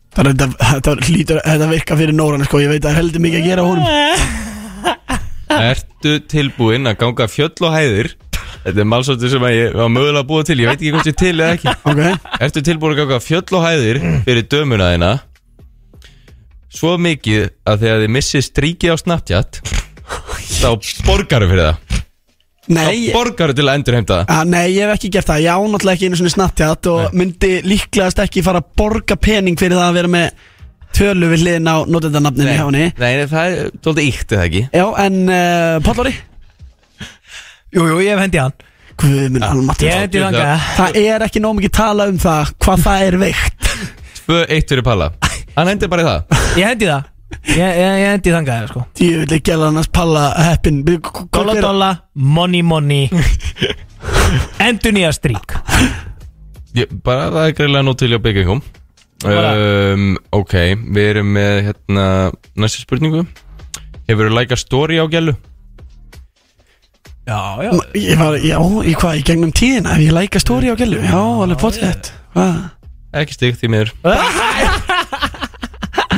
Það er þetta, þetta hlýtur þetta virka fyrir Nóran sko, ég veit að það er heldur mikið að gera á honum Ertu tilbúinn að ganga fjöll og hæðir? Þetta er málsóttu sem ég var mögulega að búa til Ég veit ekki hvort ég til eða ekki. Ok, Ertu tilbúinn að ganga fjöll og hæðir Fyrir dömuna þína? Svo mikið að þegar þið missið stríki á Snapchat Þá borgaru fyrir það. Nei Þá borgaru til að endurheimta það. Að, Nei, ég hef ekki gert það, ég á náttúrulega ekki einu svona Snapchat og myndi líklegast ekki fara að borga pening fyrir það að vera með tölu við hliðin á notendanafninu hjá henni. Nei, það er tóldi íkt eða ekki? Já, en uh, Pállóri Jú, jú, ég hef hendi hann. Guð minn almatt Ég hendi þangað Það er ekki nóg mikið tala um það hvað það er veikt. 2-1 fyrir Palla. Hann hendur bara í það. Ég hendi það. Ég, ég, ég hendi þangað sko. Ég vil ekki gæla hann að palla heppin Dolla dolla, money money. Endur nýja strík. Bara það er greiðlega nót til hjá byggingum Bara. Um, Ok, við erum með hérna Næsta spurningu. Hefur þú læka story á gælu? Já, já. Ég var, já, í hvað, í gegnum tíðina Ef ég læka stóri á gælu, já, alveg potið Hvað? Ekki stig því miður.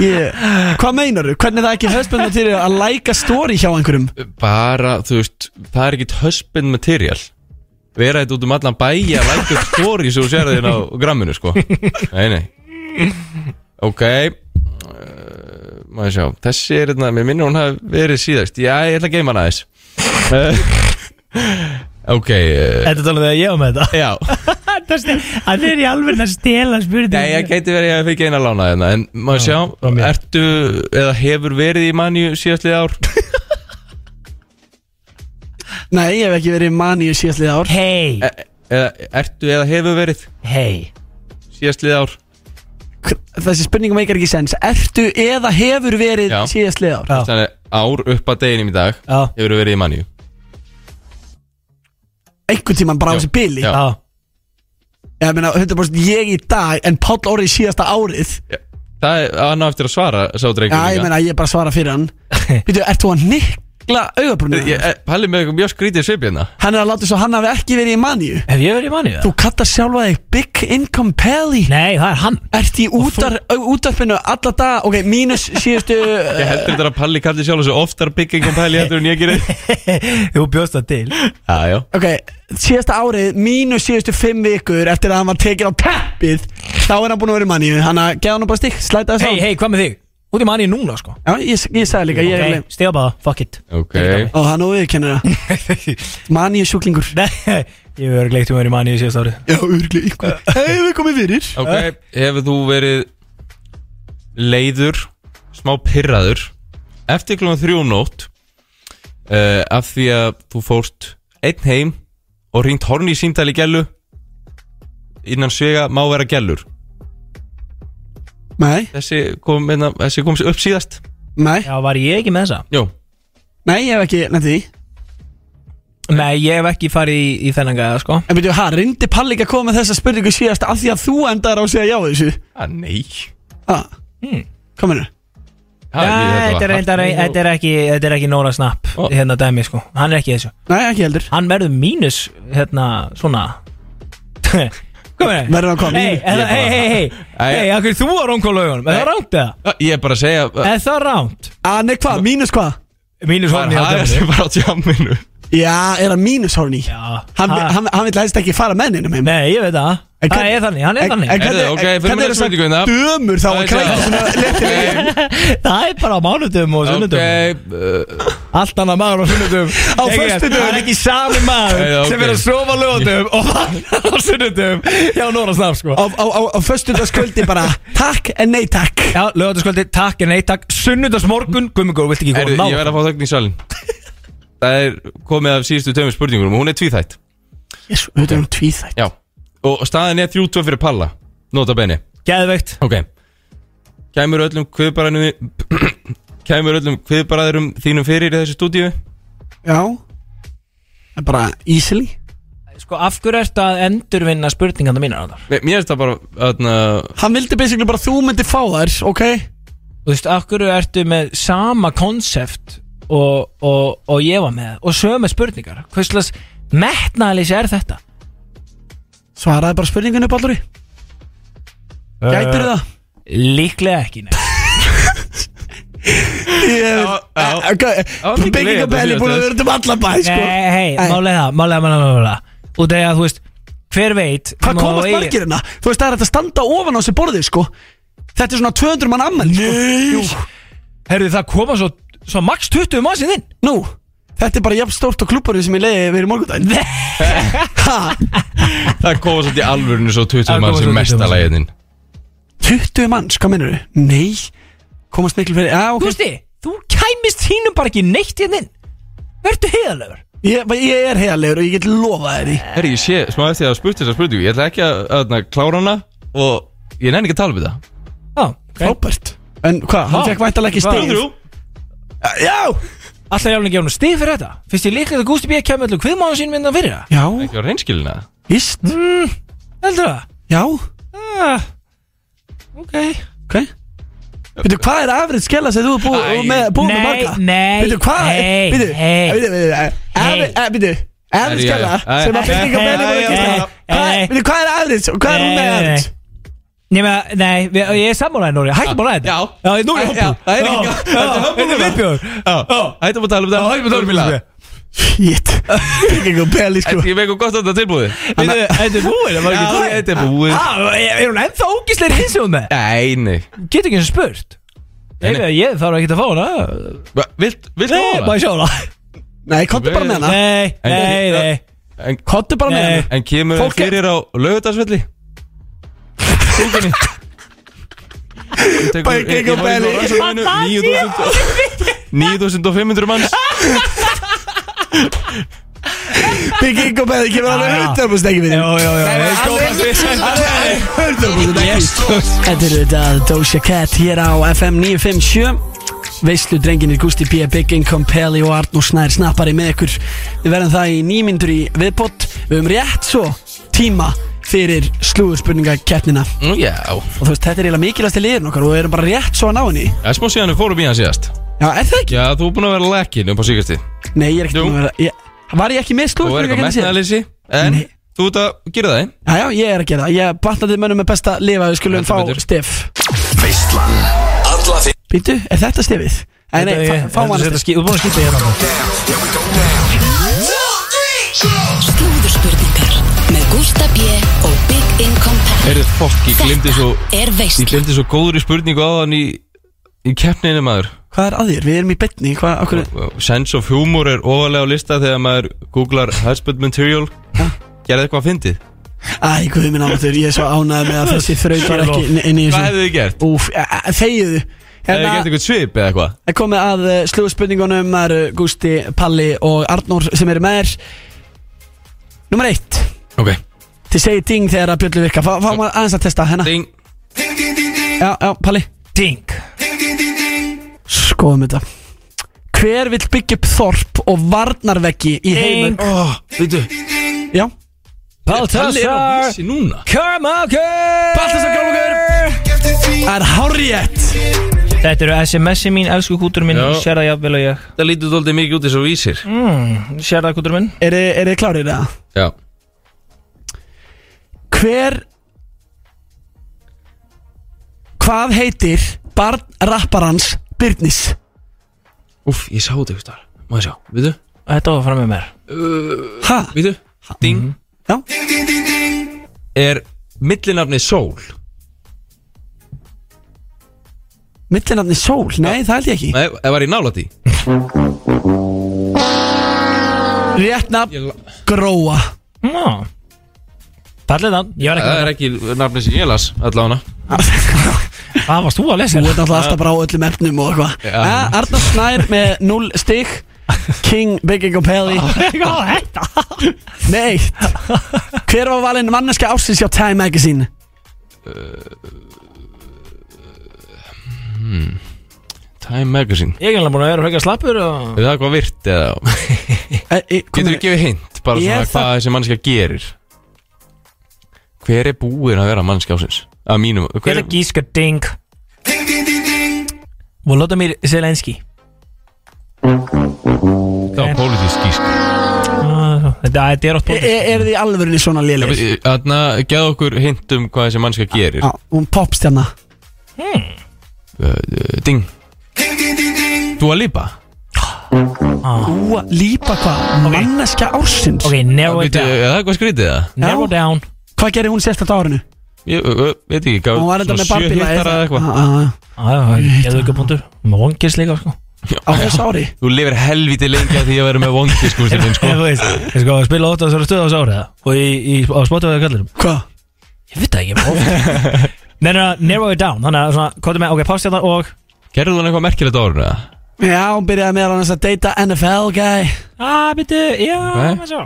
Ég, hvað meinar þú? Hvernig er það ekki husband material að læka stóri hjá einhverjum? Bara, þú veist, það er ekkit husband material. Vera þetta út um allan bæi að læka sem þú sér þinn á gramminu, sko. Nei, nei Ok uh, Maður sjá, þessi er hérna, mér minnir hún hafi verið síðast. Já, ég ætla að geima hana aðeins. Uh, Ok uh, Þetta alveg þegar ég var með þetta. Já. Það er í alveg að stela spurning Nei, ég gæti verið að ég fikk eina lána hérna En maður sjá, ertu eða hefur verið í manju síðastlið ár? Nei, ég hef ekki verið í maníu síðastlið ár. Hei, E eða, ertu eða hefur verið hei síðastlið ár? Þessi spurning meikar ekki sens. Ertu eða hefur verið Já. síðastlið ár? Já. Þannig ár upp að deginum í dag. Já, Hefur verið í manju Einhvern tímann bara á Já. þessi bili. Já. já. Ég meina, 100% ég í dag En Páll orðið síðasta árið. Það er hann á eftir að svara Sá drengur Já, ég meina, ég bara svara fyrir hann. Býtu, ert þú að nikla augabrúnum? Palli með eitthvað mjög skrítið svip hérna. Hann er að láta svo hann hafi ekki verið í maníu. Hef ég verið í það? Þú kattar sjálfa þig Big Income Pelli Nei, það er hann. Ert í útar, útarpinu alla dag Ok, mínus síðustu Ég heldur þetta að Palli kalli sjálf þessu oftar bygging og pæli heldur en ég gerir Þú bjóst það til. Já, já. Ok, síðasta árið Mínus síðustu fimm vikur Eftir að hann var tekin á teppið Þá er hann búin að vera í maníu. Hann að geða hann bara stikk Slæta þess Hei, hei, hvað með þig? Út í manni núna, sko. Já, ég, ég sagði líka Ég er Ok, stiga bara, fuck it. Ok. Og hann og viðkennir það Maníu sjúklingur. Nei, ég hef gleikt um að vera í manni í síðast árið. Já, örgli einhver Hefur komið fyrir. Ok, hefur þú verið leiður, smá pirraður eftir klokkan þrjú um nótt uh, af því að þú fórst einn heim og ringt horni í símtali gælu innan svega má vera gælur Nei, þessi kom, einna, þessi kom upp síðast. Nei, Já, var ég ekki með þessa? Jó, nei, ég hef ekki nefndi því. Nei, ég hef ekki farið í, í þennan gæða, sko. En byrju, hæ, reyndi Palli ekki að koma með þessa spurningu síðast Af því að þú endar á að segja já þessu? Að nei. Ah. Hmm. Mennur? Ha, ég- þetta er þetta er ekki Þetta er ekki Nóra Snapp Ó. Hérna dæmi sko. Hann er ekki þessu. Nei, ekki heldur. Hann verður mínus Hérna svona Verður hann hvað, Hei, hei, hei, hei Hei, hei, akkur þú var rónkóla augunum Er það ránt eða? Ég er bara að segja Er það ránt? Ah, nei, hvað, mínus hvað? Mínus Það horni er á dæminu sem bara á tjamminu Já, er hann mínus horny? Já Hann, Ha? hann, hann vil helst ekki fara með neinum heim Nei, ég veit það En Það er þannig, hann er þannig. Heyrðu, ok, fyrir hvernig mér er spurningu hérna. Dömur þá að kræta það. svona léttir Það er bara á mánudum og Ok, sunnudum uh, Allt annað maður á sunnudum Á föstudögum. Það er ekki sami maður Nei, ok. sem er að sofa á lögatum og vaknar á sunnudum hjá Nóra Snapp sko. Á, á, á, á föstudagskvöldi bara Takk en nei takk. Já, lögataskvöldi, takk er nei takk. Sunnudagsmorgun, Gummigur, vilt ekki heyrðu, koma Ég verð að fá þögn í salin Það er komið af síðustu tömur spurningunum og hún er tvíþætt. Jésu, þetta er um tvíþætt. Já Og staðin er 3-2 fyrir Palla Nota bene Geðveikt. Ok. Kæmur öllum kviðbaraðinum Kæmur öllum kviðbaraðurum þínum fyrir í þessu stúdíu? Já. En bara easily. Sko, af hverju ertu að endurvinna spurninganda mínar á þar? Mér finnst það bara öðna, Hann vildi basically bara þú myndi fá þær, ok? Þú veist, af hverju ertu með sama konsept og, og, og ég var með og sömu spurningar? Hvað slags metnaðlýsi er þetta? Svaraði bara spurningunni Balluri Gætir það? Líklega ekki, nei. Bygging og belli búin að vera um alla bæ, sko. Nei, hei, Nei. málega það, málega, málega, málega Og það er að, þú veist, hver veit Hvað komast eigi- margir hérna? Þú veist það er að standa ofan á sér borðið, sko. Þetta er svona 200 mann sko. Nei Herðu, það koma svo, svo max 20 mannsinn inn. Nú, þetta er bara jafn stórt og klubbarið sem ég leiði verið morgundaginn? Það koma svolítið í alvörinu svo 20 Það mann sem svo 20 mesta læginin 20 manns, hvað mennur þau? Nei, komast miklu fyrir Já, ok. Gústi, þú kæmist hínum bara ekki neitt hérna inn. Vertu heiðalegur Ég, ég er heiðalegur og ég get lofa þér í Herri, ég sé, smá eftir að spurt þessa spurningu. Ég ætla ekki að, að, að klára hana Og ég nenni ekki að tala um þetta. Já, ok. Frábært. En hvað, hann Ha? fekk væntalega Alltaf ég alveg hún stig fyrir þetta. Fyrst ég líka að Gústi B. kemur allir Hviðmáðan sín mynda fyrir það já, Ekki á reynskilina víst. Heldur það? Já, Ah, ok. Ok. Veitu, hvað er afrið skella sem þú er búið Æ, með, búið með nei, marga? nei, Veitu, hvað er, hey, veitu, hey, veitu, veitu, afrið, veitu Afrið Herri, skella já. sem að bygging og Hey, belli búið hey, að hey, gista Hvað hey. er- veitu, hvað er afrið, hvað er hún með Nei, nei, afrið? Nei, men, nei, við- ég er sammálaðið Nóri Hættum að ræða þetta. Já. Er það er ekki- Þetta er viðbjör Já, hættum að tala um þetta. Hættum að tala um þetta Shit, bygging og belli sko. Ég veit gott að þetta tilbúið? Þetta er búið það var ekki búið. þetta er búið. Er er hún ennþá ógísleir hins og með? Nei, nei. Getur ekki eins og spurt. Ég, þarf ekki að fá hana. Vilt, þú bara hana? sjá hana? Nei, komdu bara með hana. Nei, En- nei, Komdu bara með hana. En kemur Stúkunni. Bygging og belli. 9500 manns. Bygging og belli kemur alveg já. 100% ekki fyrir Jó, jó, jó Alveg 100% ekki. Þetta er þetta Doja Cat hér á FM 957 Veislu drenginir Gusti P. Big Income Peli og Arnur Snær snappari með ykkur. Við verðum það í nýmyndur í viðbót. Við höfum rétt svo tíma fyrir slúðurspurningakeppnina. Nú, Já. Og þú veist, þetta er eiginlega mikilvægst í liðin okkar og við erum bara rétt svo að ná henni. Það er smá síðan við fórum í hann síðast. Já, er það ekki? Já, þú er búin að vera lekkin upp á síkasti Nei, ég er ekki Jú. búin að vera ég, Var ég ekki með Þú er eitthvað slúðurspurningakeppnina síðan? metnaðalýsi En Nei. þú ert að gera það Já, já, ég er að gera það. Ég batnaði mönnum með besta lifa Við skulum Heldur fá betur. Steff Veislan. Alla því Býtu, er þetta Steffið? Nei, nei, fá- fáum hann Steff Þú er búin að skipta hérna. Slúðurspurningar með Gústa B. og Big Income Pally Heyrðu, fokk, ég glemdi svo er Ég veistla glemdi svo góður í spurningu á hann í Í keppninu maður. Hvað er að þér? Við erum í betni Hvað, okkur Sense of humor er ofalega á lista Þegar maður googlar husband material. Gerði eitthvað að fyndið? Æ, guð minn ámatur Ég er svo ánægð með að þessi þraut var ekki inn- í Hvað þessu. hefðu þið gert? Úf, þegiðu. Hefðu þið gert eitthvað svip eða eitthvað? er komið að uh, slúðspurningunum Það eru Gústi, Palli og Arnór sem eru með þér. Númer eitt Ok. Þið segir ding þegar að bjöllu virka. Fá, fá maður aðeins að testa hérna. Ding. Já, já, Palli. Ding. Skoðum þetta. Hver vill byggja upp þorp og varnarveggi í heimur? Ding oh, Veitu Já. Baltasar Palli er á vísi núna? Karmaker Baltasar Karmaker. Það er hárjætt Þetta eru SMS-i mín, elsku kútur minn. Já. Sér það jafnvel og ég. Það lítur doldið mikið út eins og vísir. Mm, Sér það kútur minn. Er þið klárir það? Já Hver Hvað heitir barn rapparans Byrnis? Úff, ég sá þetta starf Má ég sjá, veitu? Þetta var fram með mér. Ha? Veitu? Ding. Já. Er millinafni Sól? Millinafni Sól? Nei, það held ég ekki. Nei, það var í nálætti Rétt nafn. Gróa. Já Það, ég var Það ekki er ekki nafni sem ég las allavega. Það varst þú að lesa? Þú ert alltaf alltaf bara á öllum efnum og eitthvað. Ja, Arnar Snær með 0 stig King er þetta? Með eitt. Hver var valinn manneska ársins hjá Time Magazine? Time Magazine. Ég er alveg búin að vera frekar slappur og... Er það eitthvað virt eða? E, e, Getur þú gefið hint Bara svona hvað það- þessi mannskja gerir Hver er búinn að vera mannskja ásins Að mínum Hver er gíska ding? Volodymyr Zelenski Það var pólitísk gísk Ah, Þetta er átt e, e, Er þið í alvörunni svona lélir? Þannig að geða okkur hint um hvað þessi mannskja gerir. Já, hún popstjarna uh, uh, Ding. Dua Lipa. Úa, lípa hvað? Manneska ársins? Ok, narrow it down. Er það eitthvað skrítið það? Narrow down Hvað gerir hún sérstætt á árinu? Ég uh, veit ekki gaf Hún var enda svona með sjö barbíla hittara eða? eitthvað. Það er ykkur punktur. Með vongis líka sko. Á þessu ári? Þú lifir helviti lengi að því að vera með vongi sko sem sko. Þú veist, ég sko að spila 8 þessari stöð á þessu ári eða? Og í, í, á Spotify eða kallir Hvað? Ég veit það ekki bara Nei, nei, narrow it down. Þannig að svona, hvað er með, ok, pástjarnar og Gerðu þú eitthvað merkilegt á árinu eða? Já, hún byrjaði meðal annars að deyta NFL guy Ah, býtu, já, Ok. maður sjá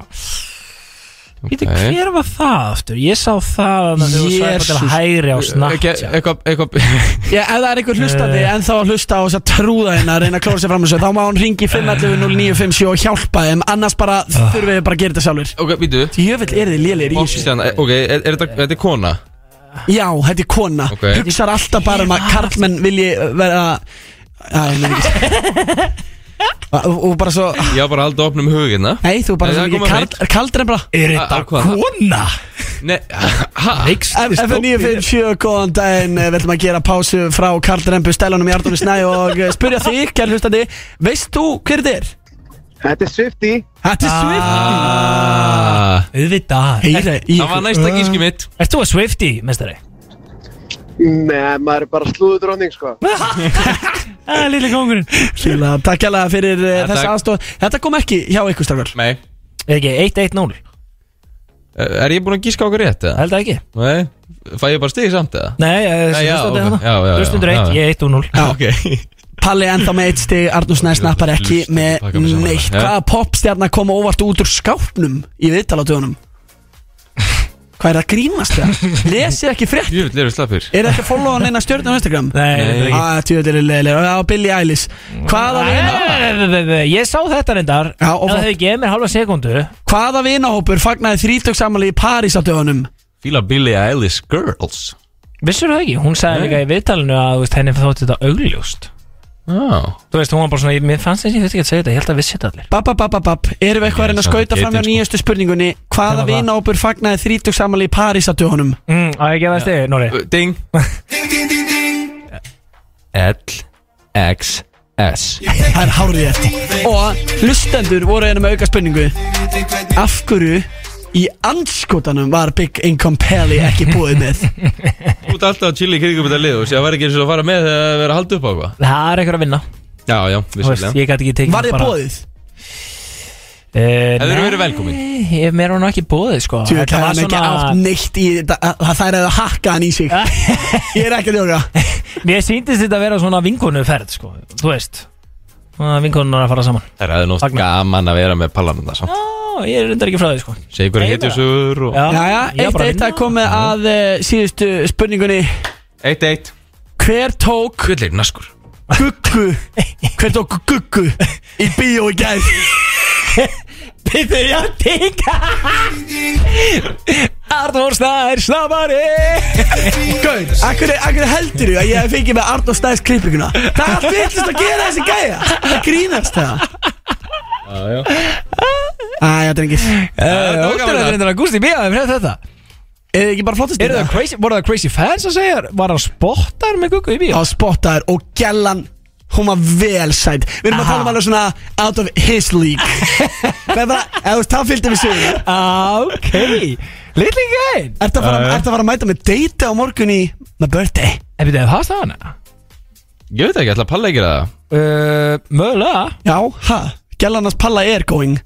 Býtu, Ok. hver var það aftur? Ég sá það að þú svæpa til hægri á Snapchat. Eitthvað, ef það er einhver hlustandi en þá að hlusta á þess að trúða hérna að reyna að klóra sér fram þessu þá má hann ringi 511-0957 og hjálpa þeim. Annars bara þurfum við bara að gera þetta sjálfur Ok, býtu Jöfell er þið lélir í þessu? Ok, er, er þetta, þetta er kona? Já, þetta er kona. Hugsar alltaf bara um að karlmenn vilji vera Já, ég nefnir ekki og, bara svo Ég var bara að halda opnum hugina Nei, þú bara Nei, svo það mikið kom að karl, kaldri en bara. Er Á- á þetta hvað? kona? Nei, hæ? FN957, góðan daginn. Eh, Við ætlum að gera pásu frá Karl Rembu Stælunum í Ardóni Snæ og eh, spyrja þig, kæri hlustandi Veist þú hver þetta er? Þetta er Swifty Þetta er Swift Ah, Auðvitað. Heyra, í Það var næsta gíski mitt. Ert þú að Swifty, mestari? Nei, maður er bara slúður dróning sko Það er lille kongurinn Sýla, Takk hérlega fyrir uh, Ja, þessa takk. aðstof Þetta kom ekki hjá ykkur strafgar Nei Er ekki 1-1-0? Er ég búinn að gíska okkur rétt eða? Held það ekki Nei Fæ ég bara stig samt eða? Nei. Já, já, já. Hlustundur 1, Já, já. ég er 1-0 Já. Ok Palli ennþá með eitt stig Arnús Snæ snappar ekki með neitt. Hvaða popstjarnar koma óvart út úr skápnum í viðtalatöðunum? Hvað er það að grínast það? Lesið ekki frétt Jú, eru slappir Er það ekki að followa hann eina stjórn á Instagram? Nei, þetta er ekki. Ah, tjóðir er leiðilega Já, Billie Eilish. Hvaða, vina, Nei, nei, nei, nei, Ég sá þetta reyndar. Já, og það hefði gefið mér halva sekundu hvaða vinahópur fagnaði þrítöksamali í París á dögunum? Fíla Billie Eilish Girls. Vissur það ekki? Hún sagði líka í viðtalinu að henni þótti þetta augljóst Þú veist, hún var bara svona, ég- mér fannst þess að ég veit ekki að segja þetta Ég held að vissi þetta allir. Bab, bab, bab, bab, bab Erum við eitthvað að reyna að skauta fram hjá sko. nýjastu spurningunni? Hvaða það. vinahópur fagnaði þrítöksamali í París á dögunum? mm, Á ég gefa það stið, Nóri Uh, Ding. L X S. Það er hárið eftir Og hlustendur voru hérna með auka spurningu. Af hverju í anskotanum var Big Income Pelli ekki búið með Ert alltaf að chilla í kringum þetta lið og sé að vera ekki eins og að fara með þegar að vera að halda upp á eitthvað. Það er eitthvað að vinna. Já, já, Þú veist, vissulega. Ég gæti ekki tekið Var þið bóðið? Uh, Hefðirðu verið velkomin? Ég mér var nú ekki bóðið sko. Þú veit, Þetta það var er ekki átt neitt í þetta að Það er að hakka hann í sig. Ég er ekki að ljóka Mér síndist þetta að vera svona vinkonuferð sko. Þú veist. Vinkonunar að fara saman. Það er aðeins nótt Fagna. gaman að vera með pallanum það samt ég er reyndar ekki frá því sko. Segir ykkur Nei, hetjusur og Já, já, ég var eitt bara að eitt að vinna. komið að uh, síðustu spurningunni. Eitt, eitt. Hver tók Kvöldir, naskur. Guggu. Hver tók guggu í bíó í gær? Við þurfum að tinga Arnór Snær Snabari. Gaur, akkur, akkur heldur þú að ég hef fengið með Arnór Stæðs klippinguna? Það er allt villist að gera þessi gæja. Það grínast það Æja, drengir. Óttur gaman að það. reynda að Gústi Bíða með þetta. Er þið ekki bara flottast Er það? crazy, voru það crazy fans að segja Var hann spottar með Guggu í bíó? á spottaður og gellan hún var vel sætt Við erum að tala um alveg svona out of his league. Það er bara, eða þú veist, það fylgdi við sögur Ah, ok. Little gæn Ertu að fara ertu að, fara að mæta með date á morgun í my birthday? Ef þið það staðan Ég veit ekki, ætla að palla ekki það? Uh, Mögulega. Já, ha, gellan hans Palla er going.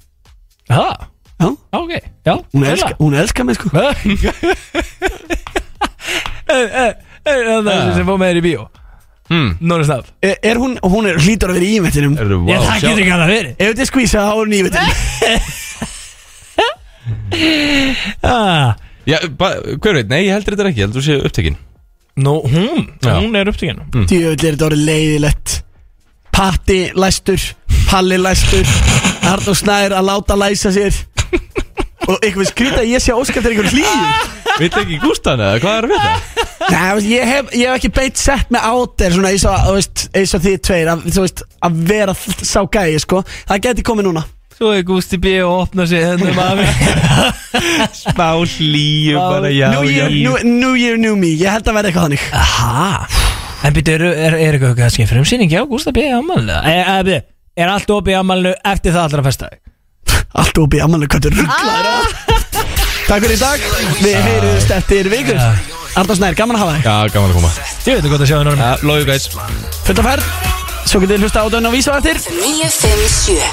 Ha, Já, ok. Já, hún elskar, hún elskar mig sko. Það er sem fóð með þér í bíó. Hmm. Nóri snab Er, er hún, hún er hlýtur að vera í ímættinum Er það, Ég það getur ekki að það verið. Ef þetta er skvísa, þá er hún í ah. Já, ba, hver veit, nei, ég heldur þetta ekki, ég heldur þú sé upptekinn Nú, hún, Já. hún er upptíkin Djöfull er þetta orðið leiðilegt. Patti læstur Palli læstur. Arnór Snær að láta læsa sér. Og eitthvað skrýta ég sé óskar til einhver hlýju. Veit ekki Gústan eða, hvað er að vita? Nei, þú veist, ég hef, ég hef ekki beitt sett með áter Svona eins og, þú veist, eins og þið tveir að, þú veist, að vera sá gæi, sko. Það geti komið núna. Svo er Gústi B. og opna sig henni maður. Smá hlýju bara, já, new, year, new, new year, new me. Ég held að vera eitthvað þannig. Aha. En byrju, er, er, er eitthvað kannski frumsýning hjá Gústa B. ammálinu? Er, er, byrju, er allt opið ammálinu eftir það allra festa? Allt opið, ammannlega, hvað er rugglaður Takk fyrir í dag. Við heyriðust eftir vikur Arnór Snær, gaman að hafa þig. Já, gaman að koma. Ég veit hvað að sjá henni Já, love you guys. Fullt af ferð. Svo getið þið hlusta á dönn og vísa á eftir 957